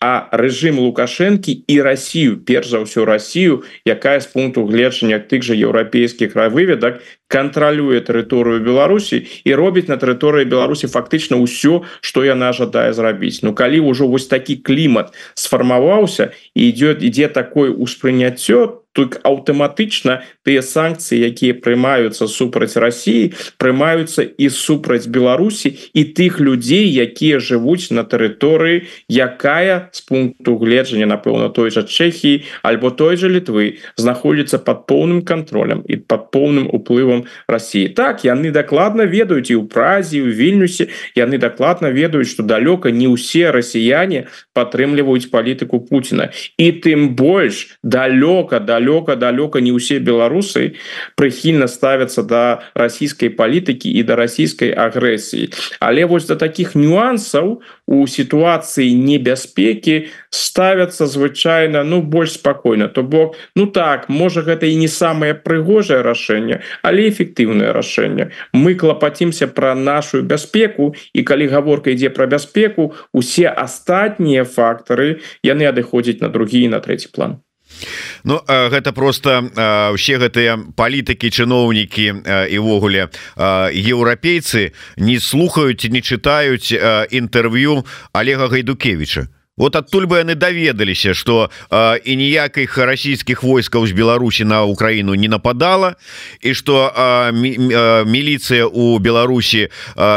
а рэжым лукашэнкі і Россию перш за ўсё Россию якая з пункту гледжання тых же еўрапейскіх выведак кантралюе тэрыторыю Беларусі і робіць на тэрыторыі Беларусі фактычна ўсё что яна жадае зрабіць. Ну калі ўжо вось такі клімат сфармаваўся і идет ідзе такое ўспрыняццё тут аўтаматычна тыя санкцыі якія прымаюцца супраць Росіі прымаюцца і супраць Беларусі і тых людзей якія жывуць на тэрыторыі якая з пункту гледжання напэўна той жа Чехіі альбо той же літвы знаходзіцца под поўным контролем і под поўным уплывам Росіі. Так яны дакладна ведаюць і ў празе у вільнюсе. Яны дакладна ведаюць что далёка не ўсе расіяне падтрымліваюць палітыку Путина і тым больш далёка да далёка далёка не ўсе беларусы прыхільна ставятся до расійскай палітыкі і да расійскай агрэсіі. Але вось до таких нюансаў у сітуацыі небяспекі ставятся звычайно ну больш спокойно то бок ну так можа гэта і не самое прыгожае рашэнне але эфектыўнае рашэнне. Мы клапацімся про нашу бяспеку і калі гаворка ідзе про бяспеку усе астатнія фактары яны адыходзяць на другі на третий план Ну гэта просто все гэтыя палітыкі чыноўнікі івогуле еўрапейцы не слухаюць не чытаюць інтэрв'ю Олега гайдукевича вот адтуль бы яны даведаліся что і ніякіх расійскіх войскаў з Беларусі на Украіну не нападала і что міліцыя у Беларусі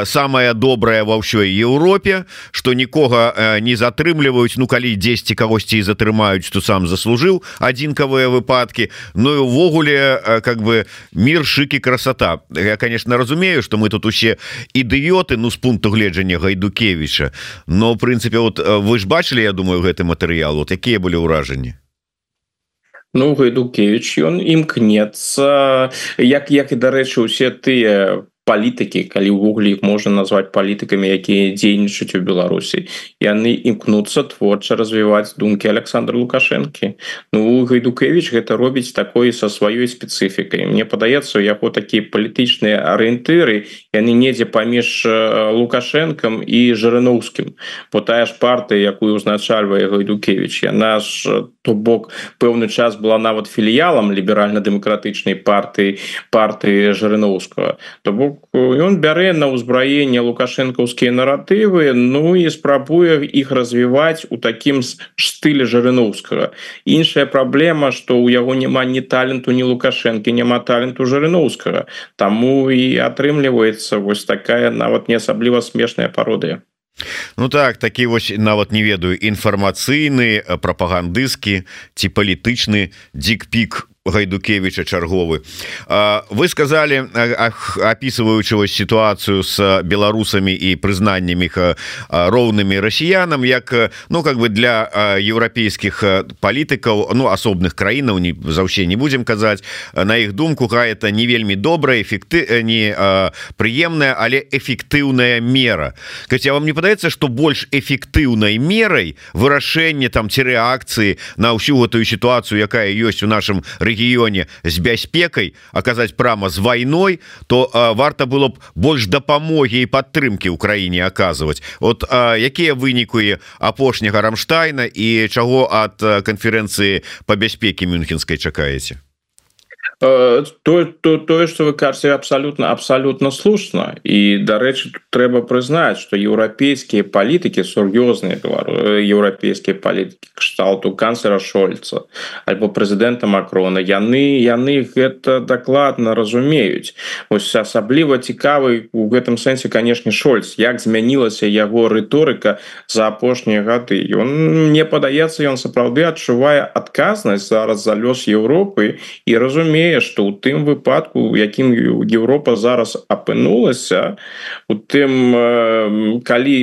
самая добрая ва ўсёй Еўропе что нікога не затрымліваюць Ну калі 10 кагосьці затрымаюць то сам заслужыў адзінкавыя выпадки. Ну і увогуле как бы мир шыкі красота. Я конечно разумею что мы тут усе ідыёты Ну з пункту гледжання гайдукевича. Но в прынцыпе вот вы ж бачили я думаю гэты матэрыял вот якія былі ўражанні Ну гайдукевич ён імкнецца як як і дарэчы усе тыя палітыкі калі ўвогуле іх можна назваць палітыкамі якія дзейнічаюць у Беларусі. Яны імкнуцца творча развіваць думкі Александра лукашэнкі. Ну гайдукевич гэта робіць такой са сваёй спецыфікай. Мне падаецца у яго такія палітычныя арыентыры яны недзе паміж лукашэнкам і жырыноўскім бо тая ж партыя якую узначальвае гайдукевич яна ж то бок пэўны час была нават філіялам ліберальна-дэмакратычнай партыі партыі жырыноўскага то бок ён бярэ на ўзбраенне лукашэнкаўскія наратывы Ну і спрабуе іх развіваць у такім стылі жырыноўскага іншая праблема что у яго няма ні таленту ні лукашэнкі няма таленту жырыноўскага Таму і атрымліваецца вось такая нават не асабліва смешная пародыя Ну так такі вось нават не ведаю інфармацыйны прапагандыскі ці палітычны дзік-пік гайдукевича чарговы. Вы сказали описываючы вось ситуацию с беларусамі і прызнаннямі их роўнымі расіянам як ну как бы для еўрапейскіх палітыкаў ну асобных краінаў не заўсе не будем казаць на іх думку га это не вельмі добрая эфекты не прыемная але эфектыўная мера. Хотя вам не падаецца что больш эфектыўнай мерай вырашэнне там ці рэакцыі на ўсю гэтую ситуацию якая ёсць у нашем регионе рэгіёне з бяспекай аказаць прама з вайной то а, варта было б больш дапамогі і падтрымки ў краіне аказваць от якія вынікуе апошняга рамштайна і чаго ад канферэнцыі по бяспеке мюнхенскай чакаеце то то тое что вы кажете абсолютно абсолютно слушно. І дарэчы трэба прызнаць что еўрапейскія палітыкі сур'ёзныя еўрапейскія палітыкі кшталту канцлера шольца альбо прэзідэнта макрона яны яны гэта дакладна разумеюць ось асабліва цікавы у гэтым сэнсе канешне шольц. Як змянілася яго рыторыка за апошнія гады. Ён мне падаецца ён сапраўды адчувае адказнасць зараз за лёс Еўропы і разумее разумее что у тым выпадку якім Еўропа зараз апынулася у тым калі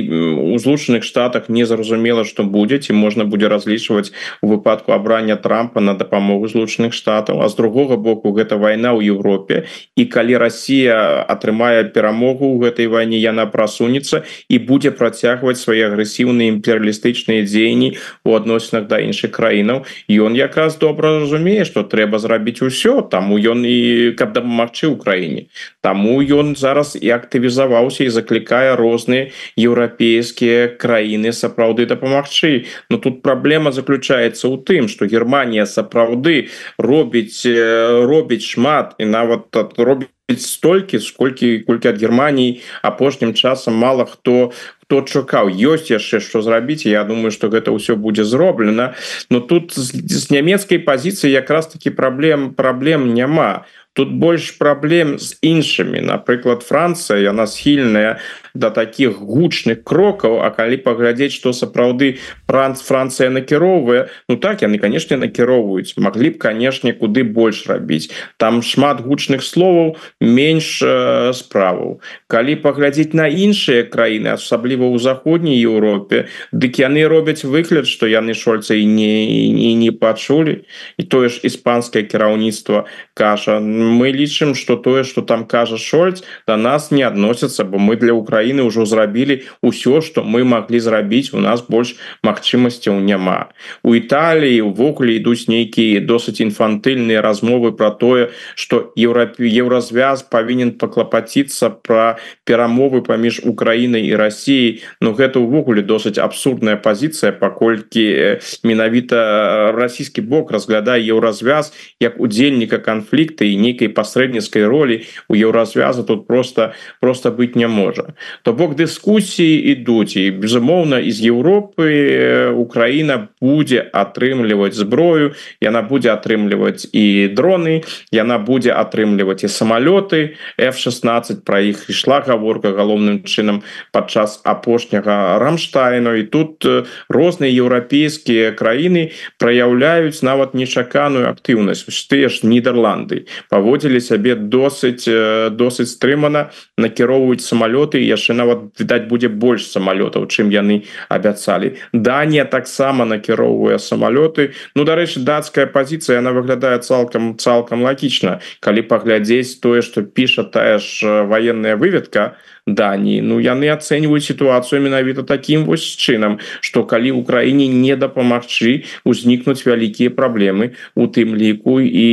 у злучаных штатах не зразумела что будзе ці можна будзе разлічваць у выпадку абрання трампа на дапамогу злучаных штатаў а з другога боку гэта вайна ў Еўропе і калі Росія атрымае перамогу ў гэтай вайне яна прасунецца і будзе працягваць свае агрэсіўныя імперыялістычныя дзеянні у адносінах да іншых краінаў ён якраз добра разумее что трэба зрабіць усё таму ён і каб дапамагчы ў краіне Таму ён зараз і актывізаваўся і заклікае розныя еўрапейскія краіны сапраўды дапамагчы. Но тут праблема заключаецца ў тым что Германія сапраўды робіць робіць шмат і нават робіць столькі сколькі колькі ад Германії апошнім часам мало хто хто чакаў ёсць яшчэ што зрабіць Я думаю что гэта ўсё будзе зроблена. Но тут з, з нямецкай пазіцыі якраз таки праблем праблем няма тут больш праблем з іншымі напрыклад Францыя яна схільная до таких гучных крокаў А калі паглядзець что сапраўды франц Францыя накіроўвае Ну так яны конечно накіроўваюць могли б канешне куды больш рабіць там шмат гучных словаў менш э, справаў калі паглядзець на іншыя краіны асабліва ў заходняй Еўропе дык яны робяць выгляд что яны шольца і не не, не пачулі і тое ж іспанскае кіраўніцтва кажа мы лічым что тое что там кажа шольц до нас не адносятся бо мы для Украины ўжо зрабілі ўсё что мы могли зрабіць у нас больш магчымасцяў няма. У Італіі увогуле ідуць нейкія досыць інфантыльныя размовы про тое что еўрапе еўразвяз павінен паклапаціцца про перамовы паміж Украінай і Росіяй но гэта увогуле досыць абсурдная пазіцыя паколькі менавіта расійскі бок разглядае еўразвяз як удзельніка канфлікта і нейкай пасрэдніцкай ролі у еўразвяза тут просто просто быть не можа то бок дыскусіі ідуць і безумоўна из Европы Украина будзе атрымліваць зброю яна будзе атрымліваць і дроны яна будзе атрымліваць і самолеты. F16 про іх ішла гаворка галоўным чынам падчас апошняга рамштайну і тут розныя еўрапейскія краіны праяўляюць нават нечаканую актыўнасць тыя ж нідерланды паводзілі сябе досыць досыць стрымана накіроўваюць самалёты яшчэ нават відаць будзе больш самалётаў чым яны абяцалі Данія таксама накіроўвае самалёты Ну дарэчы дацкая пазіцыя она выглядае цалкам цалкам лагічна калі паглядзець тое что піша тая ж военная выведка то Даніі Ну яны ацэньваюць сітуацыю менавіта таким вось чынам что калі Украіне не дапамагчы узнікнуць вялікія праблемы у тым ліку і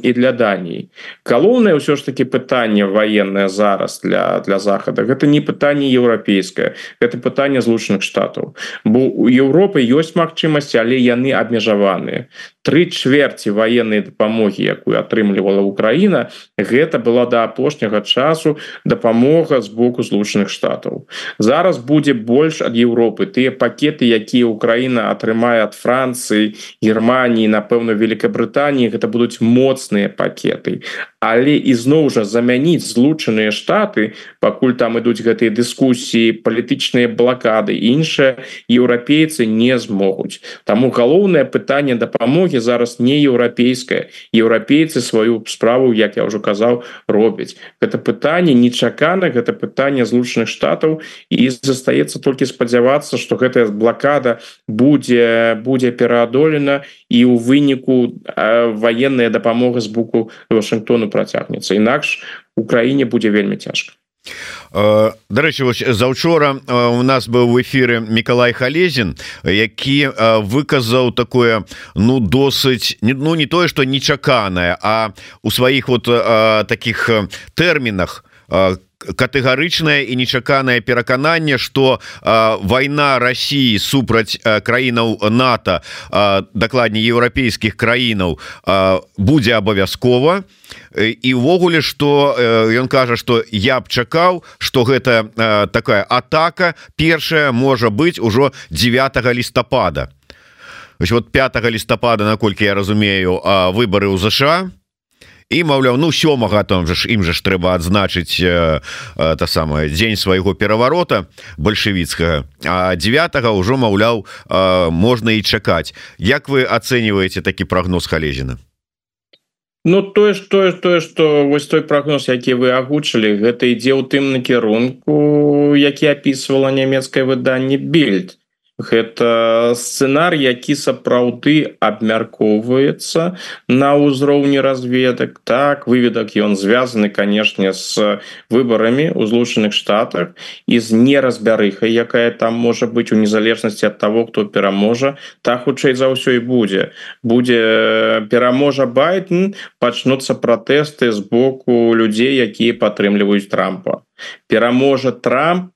і для Даніі галоўнае ўсё ж таки пытанне военное зараз для для захада гэта не пытанне еўрапейскае это пытанне злучаных штатаў бо у Еўропы ёсць магчымасці але яны абмежаваныя. Тры чверці военной дапамогі якую атрымлівала Украіна гэта была до апошняга часу дапамога з боку злучаных штатаў зараз будзе больш ад Европы. Тыя пакеты якія Украіна атрымае ад Францыі Германії напэўна Великабрытаніі гэта будуць моцныя пакеты але ізноў жа замяніць злучаныя штаты пакуль там ідуць гэтыя дыскусіі палітычныя блакады іншыя еўрапейцы не змогуць. Таму галоўнае пытанне дапамогі зараз не еўрапейская еўрапейцы сваю справу як я ўжо казаў робяць. Гэта пытанне нечакана гэта пытанне злучаных штатаў і застаецца толькі спадзявацца что гэтая блакада будзе будзе пераадолена і у выніку военная дапамога з боку Вашынгтону працягнецца. Інакш Украіне будзе вельмі цяжка. Дарэчы заўчора у нас быў в эфиры Миколай халезін які выказаў такое ну досыць ну не тое что нечаканае а у сваіх вот таких тэрмінах как катэгарычнае і нечаканае перакананне что вайна Росіі супраць краінаў НАТО дакладней еўрапейскіх краінаў будзе абавязкова. І увогуле что ён кажа что я б чакаў что гэта такая атака першая можа быть ужо 9 лістапада. Вот 5 лістапада наколькі я разумею выборы ў ЗША то і маўляў ну сёмага там же ж ім же ж трэба адзначыць э, э, та самая дзень свайго пераварота бальшавіцкага. А 9 ўжо маўляў э, можна і чакаць. Як вы ацэньваеце такі прагноз халезіна Ну тое ж тое тое что вось той прагноз які вы агучылі гэта ідзе ў тым накірунку які опісвала нямецкае выданне бельд гэта сцэнар які сапраўды абмяркоўваецца на ўзроўні разведак. Так выведак ён звязаны канешне з выбарамі у злучаных штатах і з неразбярыхай якая там можа быць у незалежнасці ад того хто пераможа так хутчэй за ўсё і будзе. Будзе пераможа байден пачнуцца пратэсты з боку людзей якія падтрымліваюць трампа пераможа Трамп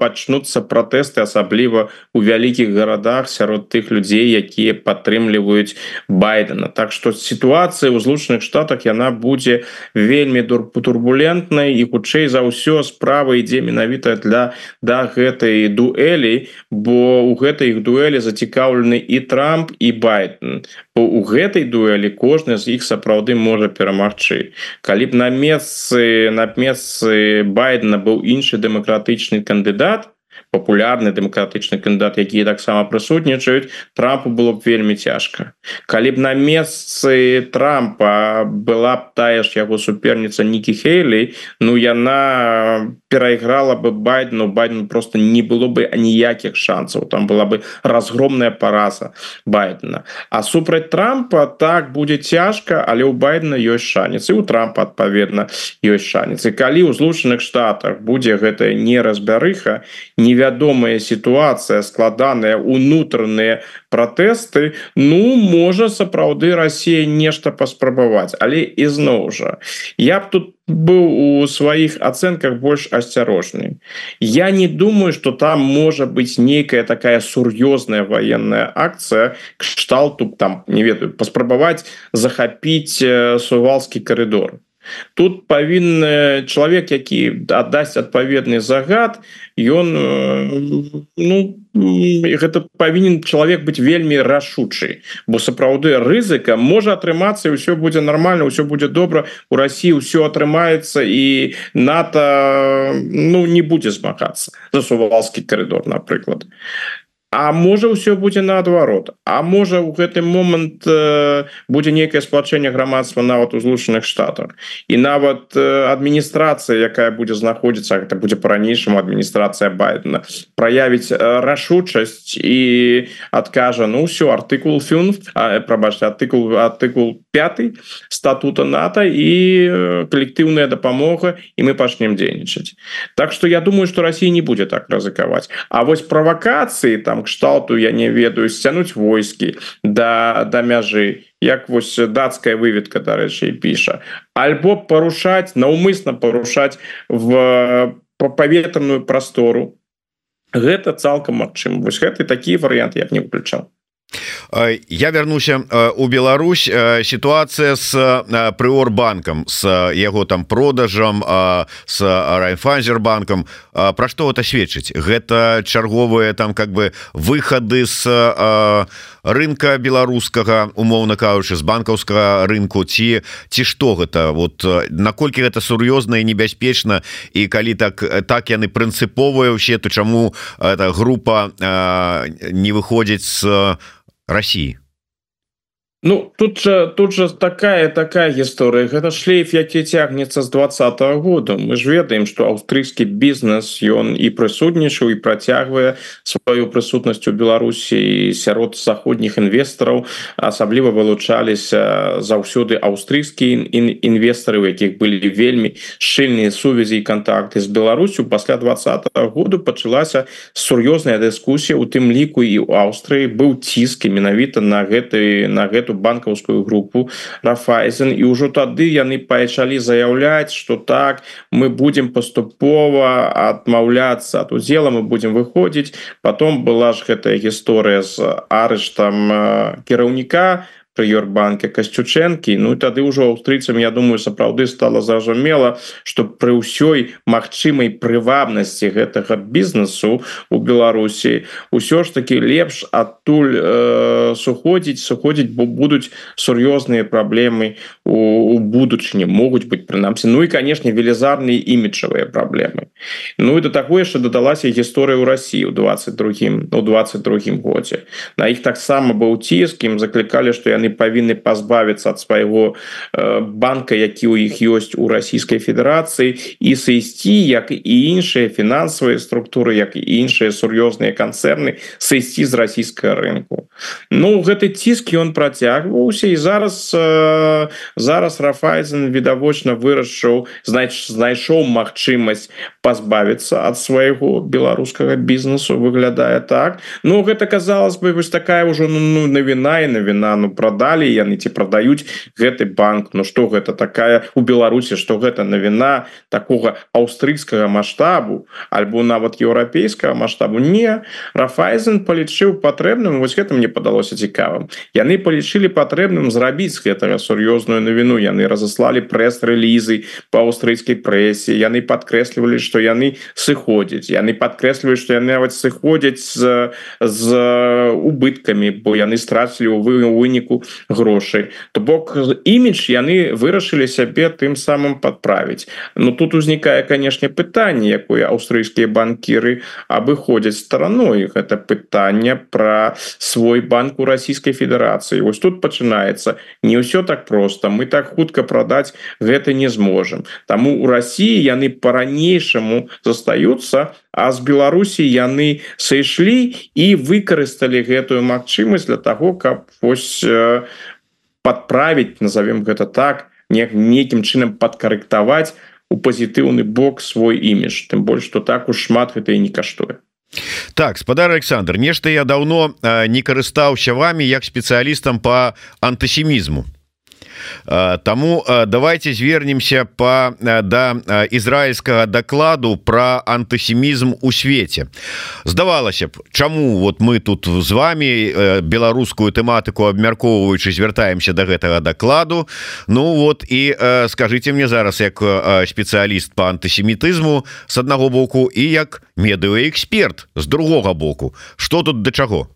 пачнуцца пратэсты асабліва у вялікіх гарадах сярод тых людзей якія падтрымліваюць байдена Так што сітуацыя ў злучаных штатах яна будзе вельмі турбулентнай і хутчэй за ўсё справа ідзе менавіта для да гэтай дуэлі бо у гэтай іх дуэлі зацікаўлены і Трамп і байден бо у гэтай дуэлі кожны з іх сапраўды можа перамагчы. Калі б на месцы на месцы байдена быў іншы дэмакратычны кандыдат папулярны дэмакратычны кандыдат якія таксама прысутнічаюць трампу было б вельмі цяжка. Калі б на месцы трампа была б тая ж яго суперніца нікі хейлей ну яна перайграла бы байдену байден просто не было бы аніякіх шансаў. Там была бы разгромная параза байдена. А супраць трампа так будзе цяжка але у байдена ёсць шанец і у трампа адпаведна ёсць шанец. І калі ў злучаных штатах будзе гэтая неразбярыха не невядомая сітуацыя складаная унутраныя пратэсты ну можа сапраўды Росія нешта паспрабаваць. Але ізноў жа я б тут быў у сваіх ацэнках больш асцярожны. Я не думаю что там можа быть нейкая такая сур'ёзная военная акция кшталту там не ведаю паспрабаваць захапіць сувалскі коридор тут павінны чалавек які аддасць адпаведны загад ён ну гэта павінен чалавек быць вельмі рашучы. Бо сапраўды рызыка можа атрымацца ўсё будзе нормально ўсё будзе добра. У Росіі ўсё атрымаецца і нато ну не будзе змагацца. За сувалскі коридор напрыклад А можа ўсё будзе наадварот. А можа у гэты момант э, будзе нейкае сплачэнне грамадства нават у злучаных штатах. І нават э, адміністрацыя якая будзе знаходзіцца это будзе по-ранейшаму адміністрацыя байдена праявіць э, рашучасць і адкажа ну все артыкул фюн прабачце артыкул артыкул 5 статута нато і э, калектыўная дапамога і мы пачнем дзейнічаць Так что я думаю что Россия не будзе так рызыкаваць А вось правакацыі там кшталту я не ведаю сцянуть войскі да да мяжы як вось датская выведка дарэчы піша. Альбо парушаць наўмысна парушаць в паветраную прастору. Гэта цалкам магчым вось гэты такі варыянт я не выключал я вярнуся у Беларусь. Сітуацыя с прыорбанкам с яго там продажам с райфайзербанкам Пра што это сведчыць гэта чарговыя там как бы выхады с рынка беларускага умоўна кажучы з банкаўскага рынку. Ці ці што гэта вот наколькі гэта сур'ёзна і небяспечна і калі так так яны прынцыповыя ўсе то чаму эта група не выходзіць з России Ну тут же тут же такая такая гісторыя. Гэта шлейф які цягнецца з двадцатого года. Мы ж ведаем что аўстрыйскі бізнес ён і прысутнічаў і працягвае сваю прысутнасць у Беларусі сярод заходніх інвестараў асабліва вылучаліся заўсёды аўстрыйскія інвестары у якіх былі вельмі шчыльныя сувязі і контакты з Беларусю. Пасля двадцатого году пачалася сур'ёзная дыскусія у тым ліку і у Аўстрыі быў ціск менавіта на гэты на гэту эту банкаўскую групу рафайзен і ўжо тады яны пачалі заяўляць что так мы будем паступова адмаўляцца. От удзела мы будем выходзіць. Потом была ж гэтая гісторыя з арыштам кіраўніка прыёрбанке касцючэнкі Ну тады ўжо аўстрыйцам Я думаю сапраўды стала зразумела что пры ўсёй магчымай прывабнасці гэтага бізнесу у Беларусі ўсё ж таки лепш адтуль э, суходзіць суходзіць бо будуць сур'ёзныя праблемы у, у будучыні могуць быць прынамсі. Ну і канешне велізарныя іміджавыя праблемы. Ну і да таго яшчэ дадалася гісторыя ў Росіі у 22 у 22 годзе. На іх таксама быў ціск ім заклікалі што яны павінны пазбавіцца ад свайго э, банка які ў іх ёсць у расійскай федэрацыі і сысці як і іншыя фінансавыя структуры як і іншыя сур'ёзныя канцэрны сысці з расійскага рынку Ну гэты ціск ён працягваўся і зараз э, зараз рафайзен відавочна вырашыў знач знайшоў магчымасць пазбавіцца ад свайго беларускага бізнесу выглядае так. Ну гэта казалось бы вось такая ўжо ну, ну навіна і навіна ну прадалі яны ці прадаюць гэты банк. Ну что гэта такая у Беларусі что гэта навіна такого аўстрыйскага маштабу альбо нават еўрапейскага маштабу? Не. Рафайзен палічыў патрэбным вось гэта мне падалося цікавым. Яны палічылі патрэбным зрабіць гэтага сур'ёзную навіну. Яны разаслалі прэс-рэлізы по аўстрыйскай прэсе яны подкрэслівалі что яны сыходзяць. Яны подкрэсліваюць что яны нават сыходзяць з з убыткамі бо яны страцілі у вы грошай. То бок імідж яны вырашылі сябе тым самым подправіць но тут узнікае канешне пытанне якое аўстрыйскія банкіры абыходзяць стараной. Гэта пытанне про свой банк у Расійскай Федерацыі ось тут пачынаецца. Не ўсё так просто мы так хутка продать гэта не зможам. Таму у Росіі яны по-ранейшаму застаюцца а з Беларусі яны сышлі і выкарысталі гэтую магчымасць для того каб вось э, подправіць назовем гэта так не нейкім чынам падкарэктаваць у пазітыўны бок свой імідж. Тым больш что так уж шмат гэта і не каштуе. Так спадар Александр нешта я давно э, не карыстаўся вами як спецыялістам по антысемізму Таму давайте звернемся по да ізраильскага докладу про антысемізм у свете. Здавалася б чаму вот мы тут з вами беларускую тэматыку абмяркоўваючы звяртаемся до гэтага докладу. Ну вот і скажите мне зараз як спецыяліст по антысемітызму с аднаго боку і як медыаэксперт з другога боку. Что тут да чаго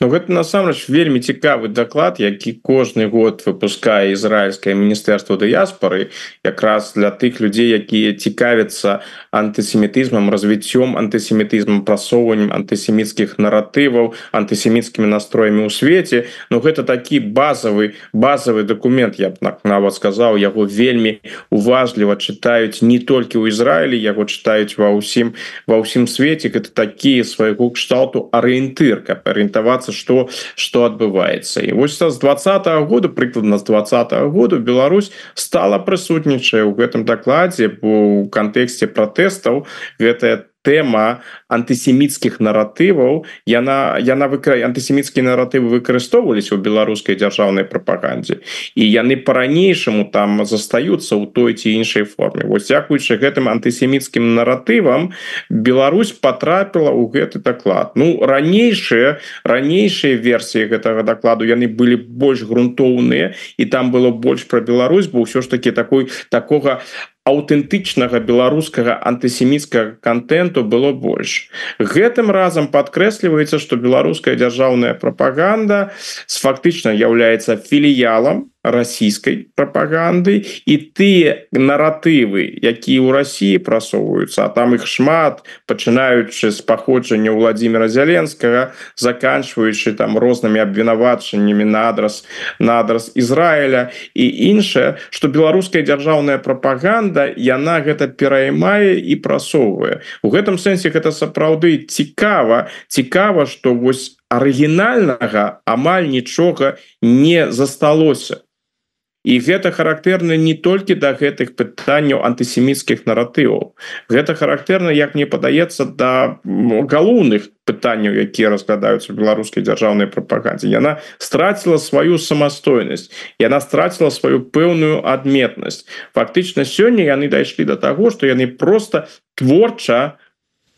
Ну, гэта насамрэч вельмі цікавы даклад які кожны год выпускае ізраильскае міністэрства дыяспоры якраз для тых людзей якія цікавяцца антысемітызмам развіццём антысемітызмам прасоўваннем антысеміцкіх наратываў антысеміцкімі настроямі ў свеце Ну гэта такі базавы базавы документ я б нават сказаў яго вельмі уважліва чытаюць не толькі ў Ізраілі яго чытаюць ва ўсім ва ўсім свеце это такія свайго кшталту арыентыр каб арыентавацца что что адбываецца і вось з двадцатого года прыкладна з двадцатого года Беларусь стала прысутнічае ў гэтым дакладзе у кантэксце пратэстаў гэтая тэма антысеміцкіх наратываў яна яна выкра антысеміцкія наратывы выкарыстоўваліся ў беларускай дзяржаўнай прапагандзе і яны по-ранейшаму там застаюцца ў той ці іншай форме. Вось дзякуючы гэтым антысеміцкім наратывам Беларусь потрапіла ў гэты доклад ну ранейшыя ранейшыя версіі гэтага докладу яны былі больш грунтоўныя і там было больш про Беларусь бо ўсё ж таки такой такога аўтэнтычнага беларускага антысеміцкага контенту было больш. Гэтым разам подкрэсліваецца что беларуская дзяржаўная прапаганда с фактычна является філіялам расійскай прапаганды і тыя наратывы якія ў Росіі прасоўваюцца а там іх шмат пачынаючы з паходжання владимира зяленскага заканчваючы там рознымі абвінавачаннямі на адрас на адрас Ізраіля і іншае что беларуская дзяржаўная прапаганда яна гэта пераймае і прасоўвае. У гэтым сэнсе гэта сапраўды цікава цікава что вось арыгінальнага амаль нічога не засталося і гэта характэрна не толькі да гэтых пытанняў антысеміцкіх наратываў. Гэта характэрна як мне падаецца да галоўных пытанняў якія разглядаюцца беларускай дзяржаўнай прапагандзе. Яна страціла сваю самастойнасць яна страціла сваю пэўную адметнасць. Фактычна сёння яны дайшлі до таго што яны просто творча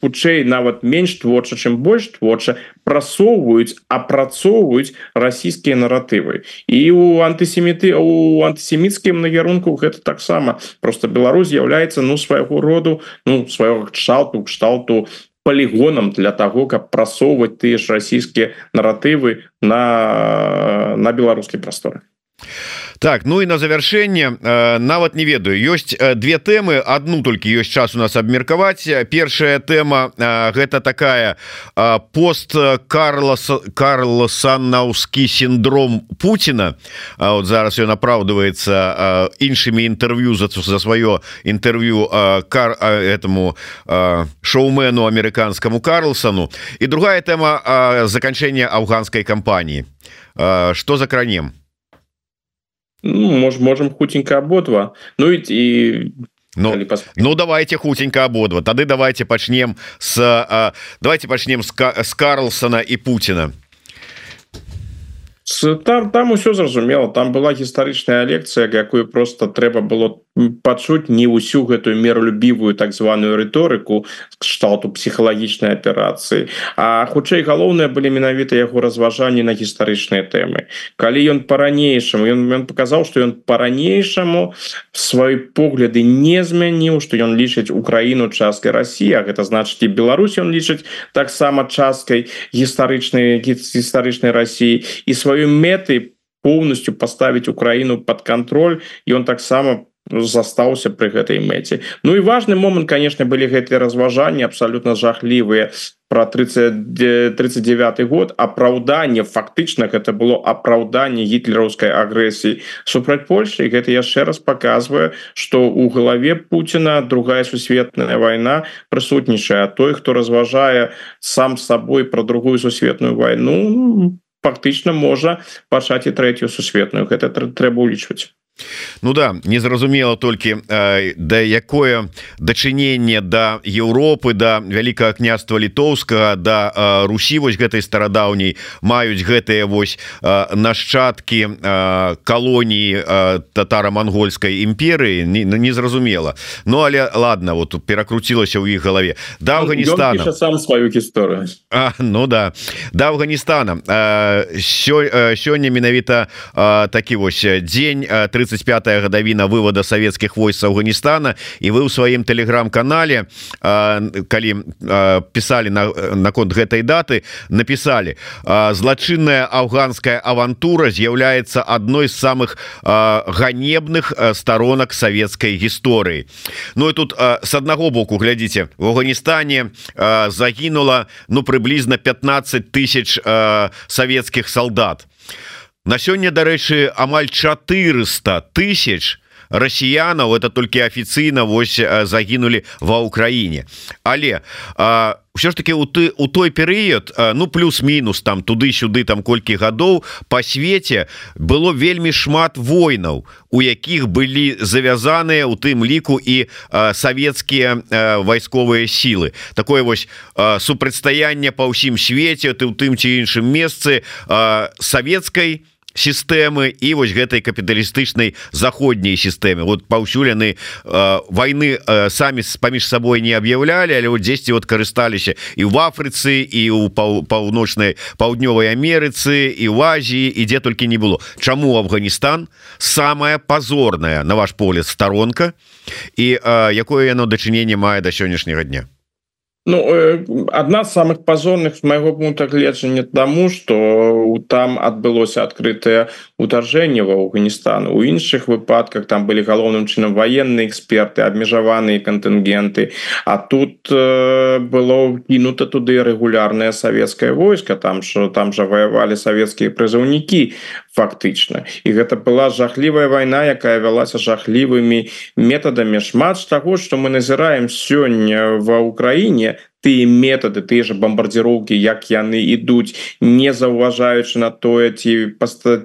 хутчэй нават менш творча чым больш творча прасоўваюць апрацоўваюць расійскія наратывы. І у антысеміты у антысеміцкім накірунку гэта таксама. Просто Беларусь з'яўляецца ну свайго роду ну свайго кшталту кшталту полигонам для того каб прасоўваць тыя ж расійскія наратывы на на беларускі прасторы так ну і на завершэнне э, нават не ведаю. Ёсць э, две тэмы одну толькі ёсць час у нас абмеркаваць. Першая тэма э, гэта такая э, пост Карлос Карло саннаўскі синдром Путина А вот зараз ён апраўдываецца э, іншымі інтэрв'ю за за сваё інтэрв'ю э, кар э, этому э, шоумену амерыканскому Карлсону і другая тэма э, заканчэння афганскай кампаніі. Э, что за кранем ну, мож, можем хутенько ободва. Ну ведь и Ну, ну давайте хутенько ободва. Тады давайте пачнем с давайте пачнем с, с Карлсона и Путина. Там там усё зразумела там была гістарычная лекцыя якую просто трэба было пачуць не ўсю гэтую меролюбівую так званую рыторыку кшталту псіхалагічнай аперацыі А хутчэй галоўныя былі менавіта яго разважанні на гістарычныя тэмы. Калі ён по-ранейшаму ён, ён показаў что ён по-ранейшаму свой погляды не змяніў что ён лічыць Украіну часткай России гэта значыць і Беларусь он лічыць таксама часткай гістарычнай гістарычнай России і сваёй мэты полностью поставить Украіну под контроль і он таксама по застаўся при гэтай мэце. Ну і важный момант конечно были гэтыя разважанні абсолютно жахлівыя про 30 39 год. Апраўданне фактычна гэта было апраўданне гітлераўскай агрэсіі супраць Польши. Гэта яшчэ раз показвае что у галаве Путина другая сусветная война прысутнічае. Той хто разважае сам с собой про другую сусветную войну фактычна можа пачаць і третью сусветную. Гэта трэба улічваць Ну да незразумела толькі э, да якое дачыненне да Еўропы да вялікага княства літоўскага да э, Русі вось гэтай старадаўняй маюць гэтыя вось э, нашчадкі э, калоніі э, татара-мангольскай імперыі незразумела. Не Ну але ладно вот перакруцілася ў іх галаве. Да Афганістана. Сам сваю гісторыю. Ну да. Да Афганістана э, сёння менавіта э, такі вось дзень 30 35 гадавіна вывода савецкіх войск Афганістана і вы ў сваім телеграм-канале калі писали на наконт гэтай даты написали злачынная афганская авантура з'яўляецца адной з самых ганебных сторонок савецкай гісторыі Ну і тут с аднаго боку глядзіце в Афганістане загінула ну прыблізна 15 тысяч савецкіх солдат на сёння дарэчы амаль 400 тысяч расіянаў это толькі афіцыйна вось загінулі ва ўкраіне. Але ўсё ж таки у ты у той перыяд ну плюс-мінус там туды-сюды там колькі гадоў по свеце было вельмі шмат войнаў у якіх былі завязаныя у тым ліку і савецкія вайсковыя сілы. Такое вось супрацьстаянне па ўсім свеце ты ў тым ці іншым месцы савецкай у сістэмы і вось гэтай капіталістычнай заходняй сістэме вот паўсюляны э, войны э, самі паміж сабой не аб'яўлялі але вот 10 вот карысталіся і в Афрыцы і у паўночнай паўднёвай Амерыцы і в Азіі і дзе толькі не было. Чаму Афганістан самая позорная на ваш погляд сторонка і э, якое яно дачыненне мае да сённяшняга дня Ну одна з самых пазорных з майго пункта гледжання таму что там адбылося адкрытае утаржэнне в Афганістан у іншых выпадках там былі галоўным чынам военные эксперты абмежаваныя кантынгенты А тут э, было кінута туды рэгулярное савецкае войска там что там жа воевалі савецкія прызыўнікі фактычна. І гэта была жахлівая вайна якая вялася жахлівымі метадамі. Шмат з таго что мы назіраем сёння ва Украіне тыя метады тыя же бомбардзіроўкі як яны ідуць не заўважаючы на тое ці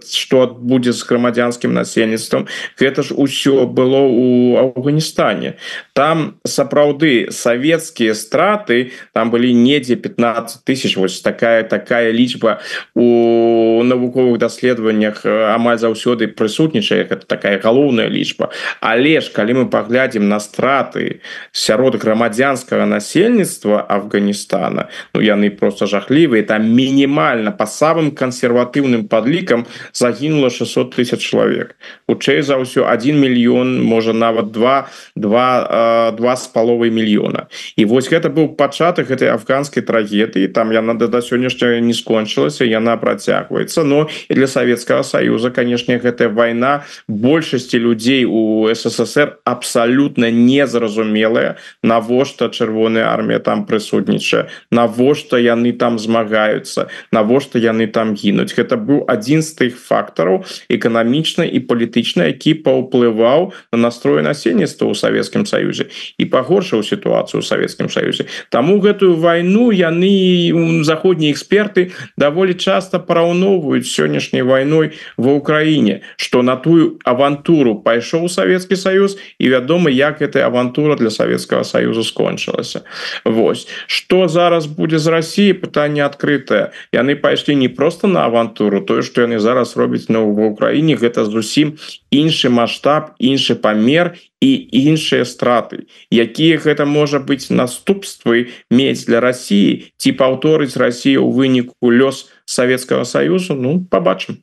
что будзе з грамадзянскім насельніцтвам гэта ж усё было у Афганістане. Там сапраўды савецкія страты там былі недзе 15 тысяч вось такая такая лічба у навуковых даследаваннях амаль заўсёды прысутнічае это такая галоўная лічба. Але ж калі мы паглядзім на страты сярод грамадзянскага насельніцтва Афганистана. Ну яны просто жахлівыя. Там мінімальна по самым кансерватыўным подлікам загінула 600 тысяч чалавек. Хутчэй за ўсё 1 мільён можа нават два два два з паловай мільёна. І вось гэта быў пачатак этой афганскай трагедыі. Там яна да сённяшняя не скончылася яна працягваецца. Но і для Савецкага союза канешне гэтая вайна большасці людзей у ссср абсалютна незразумелая. Навошта чырвоная армія там прысутнічае. Навошта яны там змагаюцца? Навошта яны там гінуць? Гэта быў адзін з тых фактараў эканамічна і палітычна які паўплываў на настрой насельніцтва ў савецкім саюзе і пагоршыў сітуацыю ў савецкім саюзе. Таму гэтую вайну яны заходнія эксперты даволі часта параўноўваюць сённяшняй вайной ва ўкраіне что на тую авантуру пайшоў савецкі саюз і вядома як эта авантура для савецкага саюза скончылася. Вось ёсць что зараз будзе з Росіі пытанне адкрытае яны пайшлі не просто на авантуру тое что яны зараз робяць на ва ўкраіне гэта зусім іншы масштаб іншы памер і іншыя страты. Якія гэта можа быць наступствы мець для Росіі ці паўторыць Росію у выніку лёс Савецкага союзу Ну побачым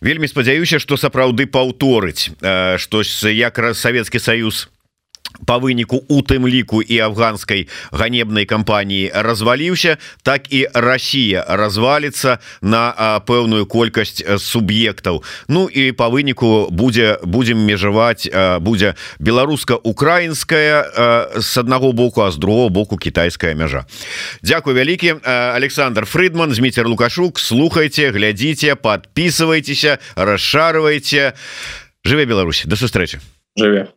вельмі спадзяюся что сапраўды паўторыць штось якраз Савецкі союз по выніку у тым ліку і афганскай ганебнай кампаніі разваліўся так і Росія развалится на пэўную колькасць суб'ектаў Ну і по выніку будзе будем межаваць будзе беларуска-украінская с аднаго боку а з другого боку китайская мяжа Дякую вялікі Александр Фридман змейцер лукашук. Слухайте глядзіце подписывайтеся расшарывайте жыве Беларусь. До сустрэчы жыве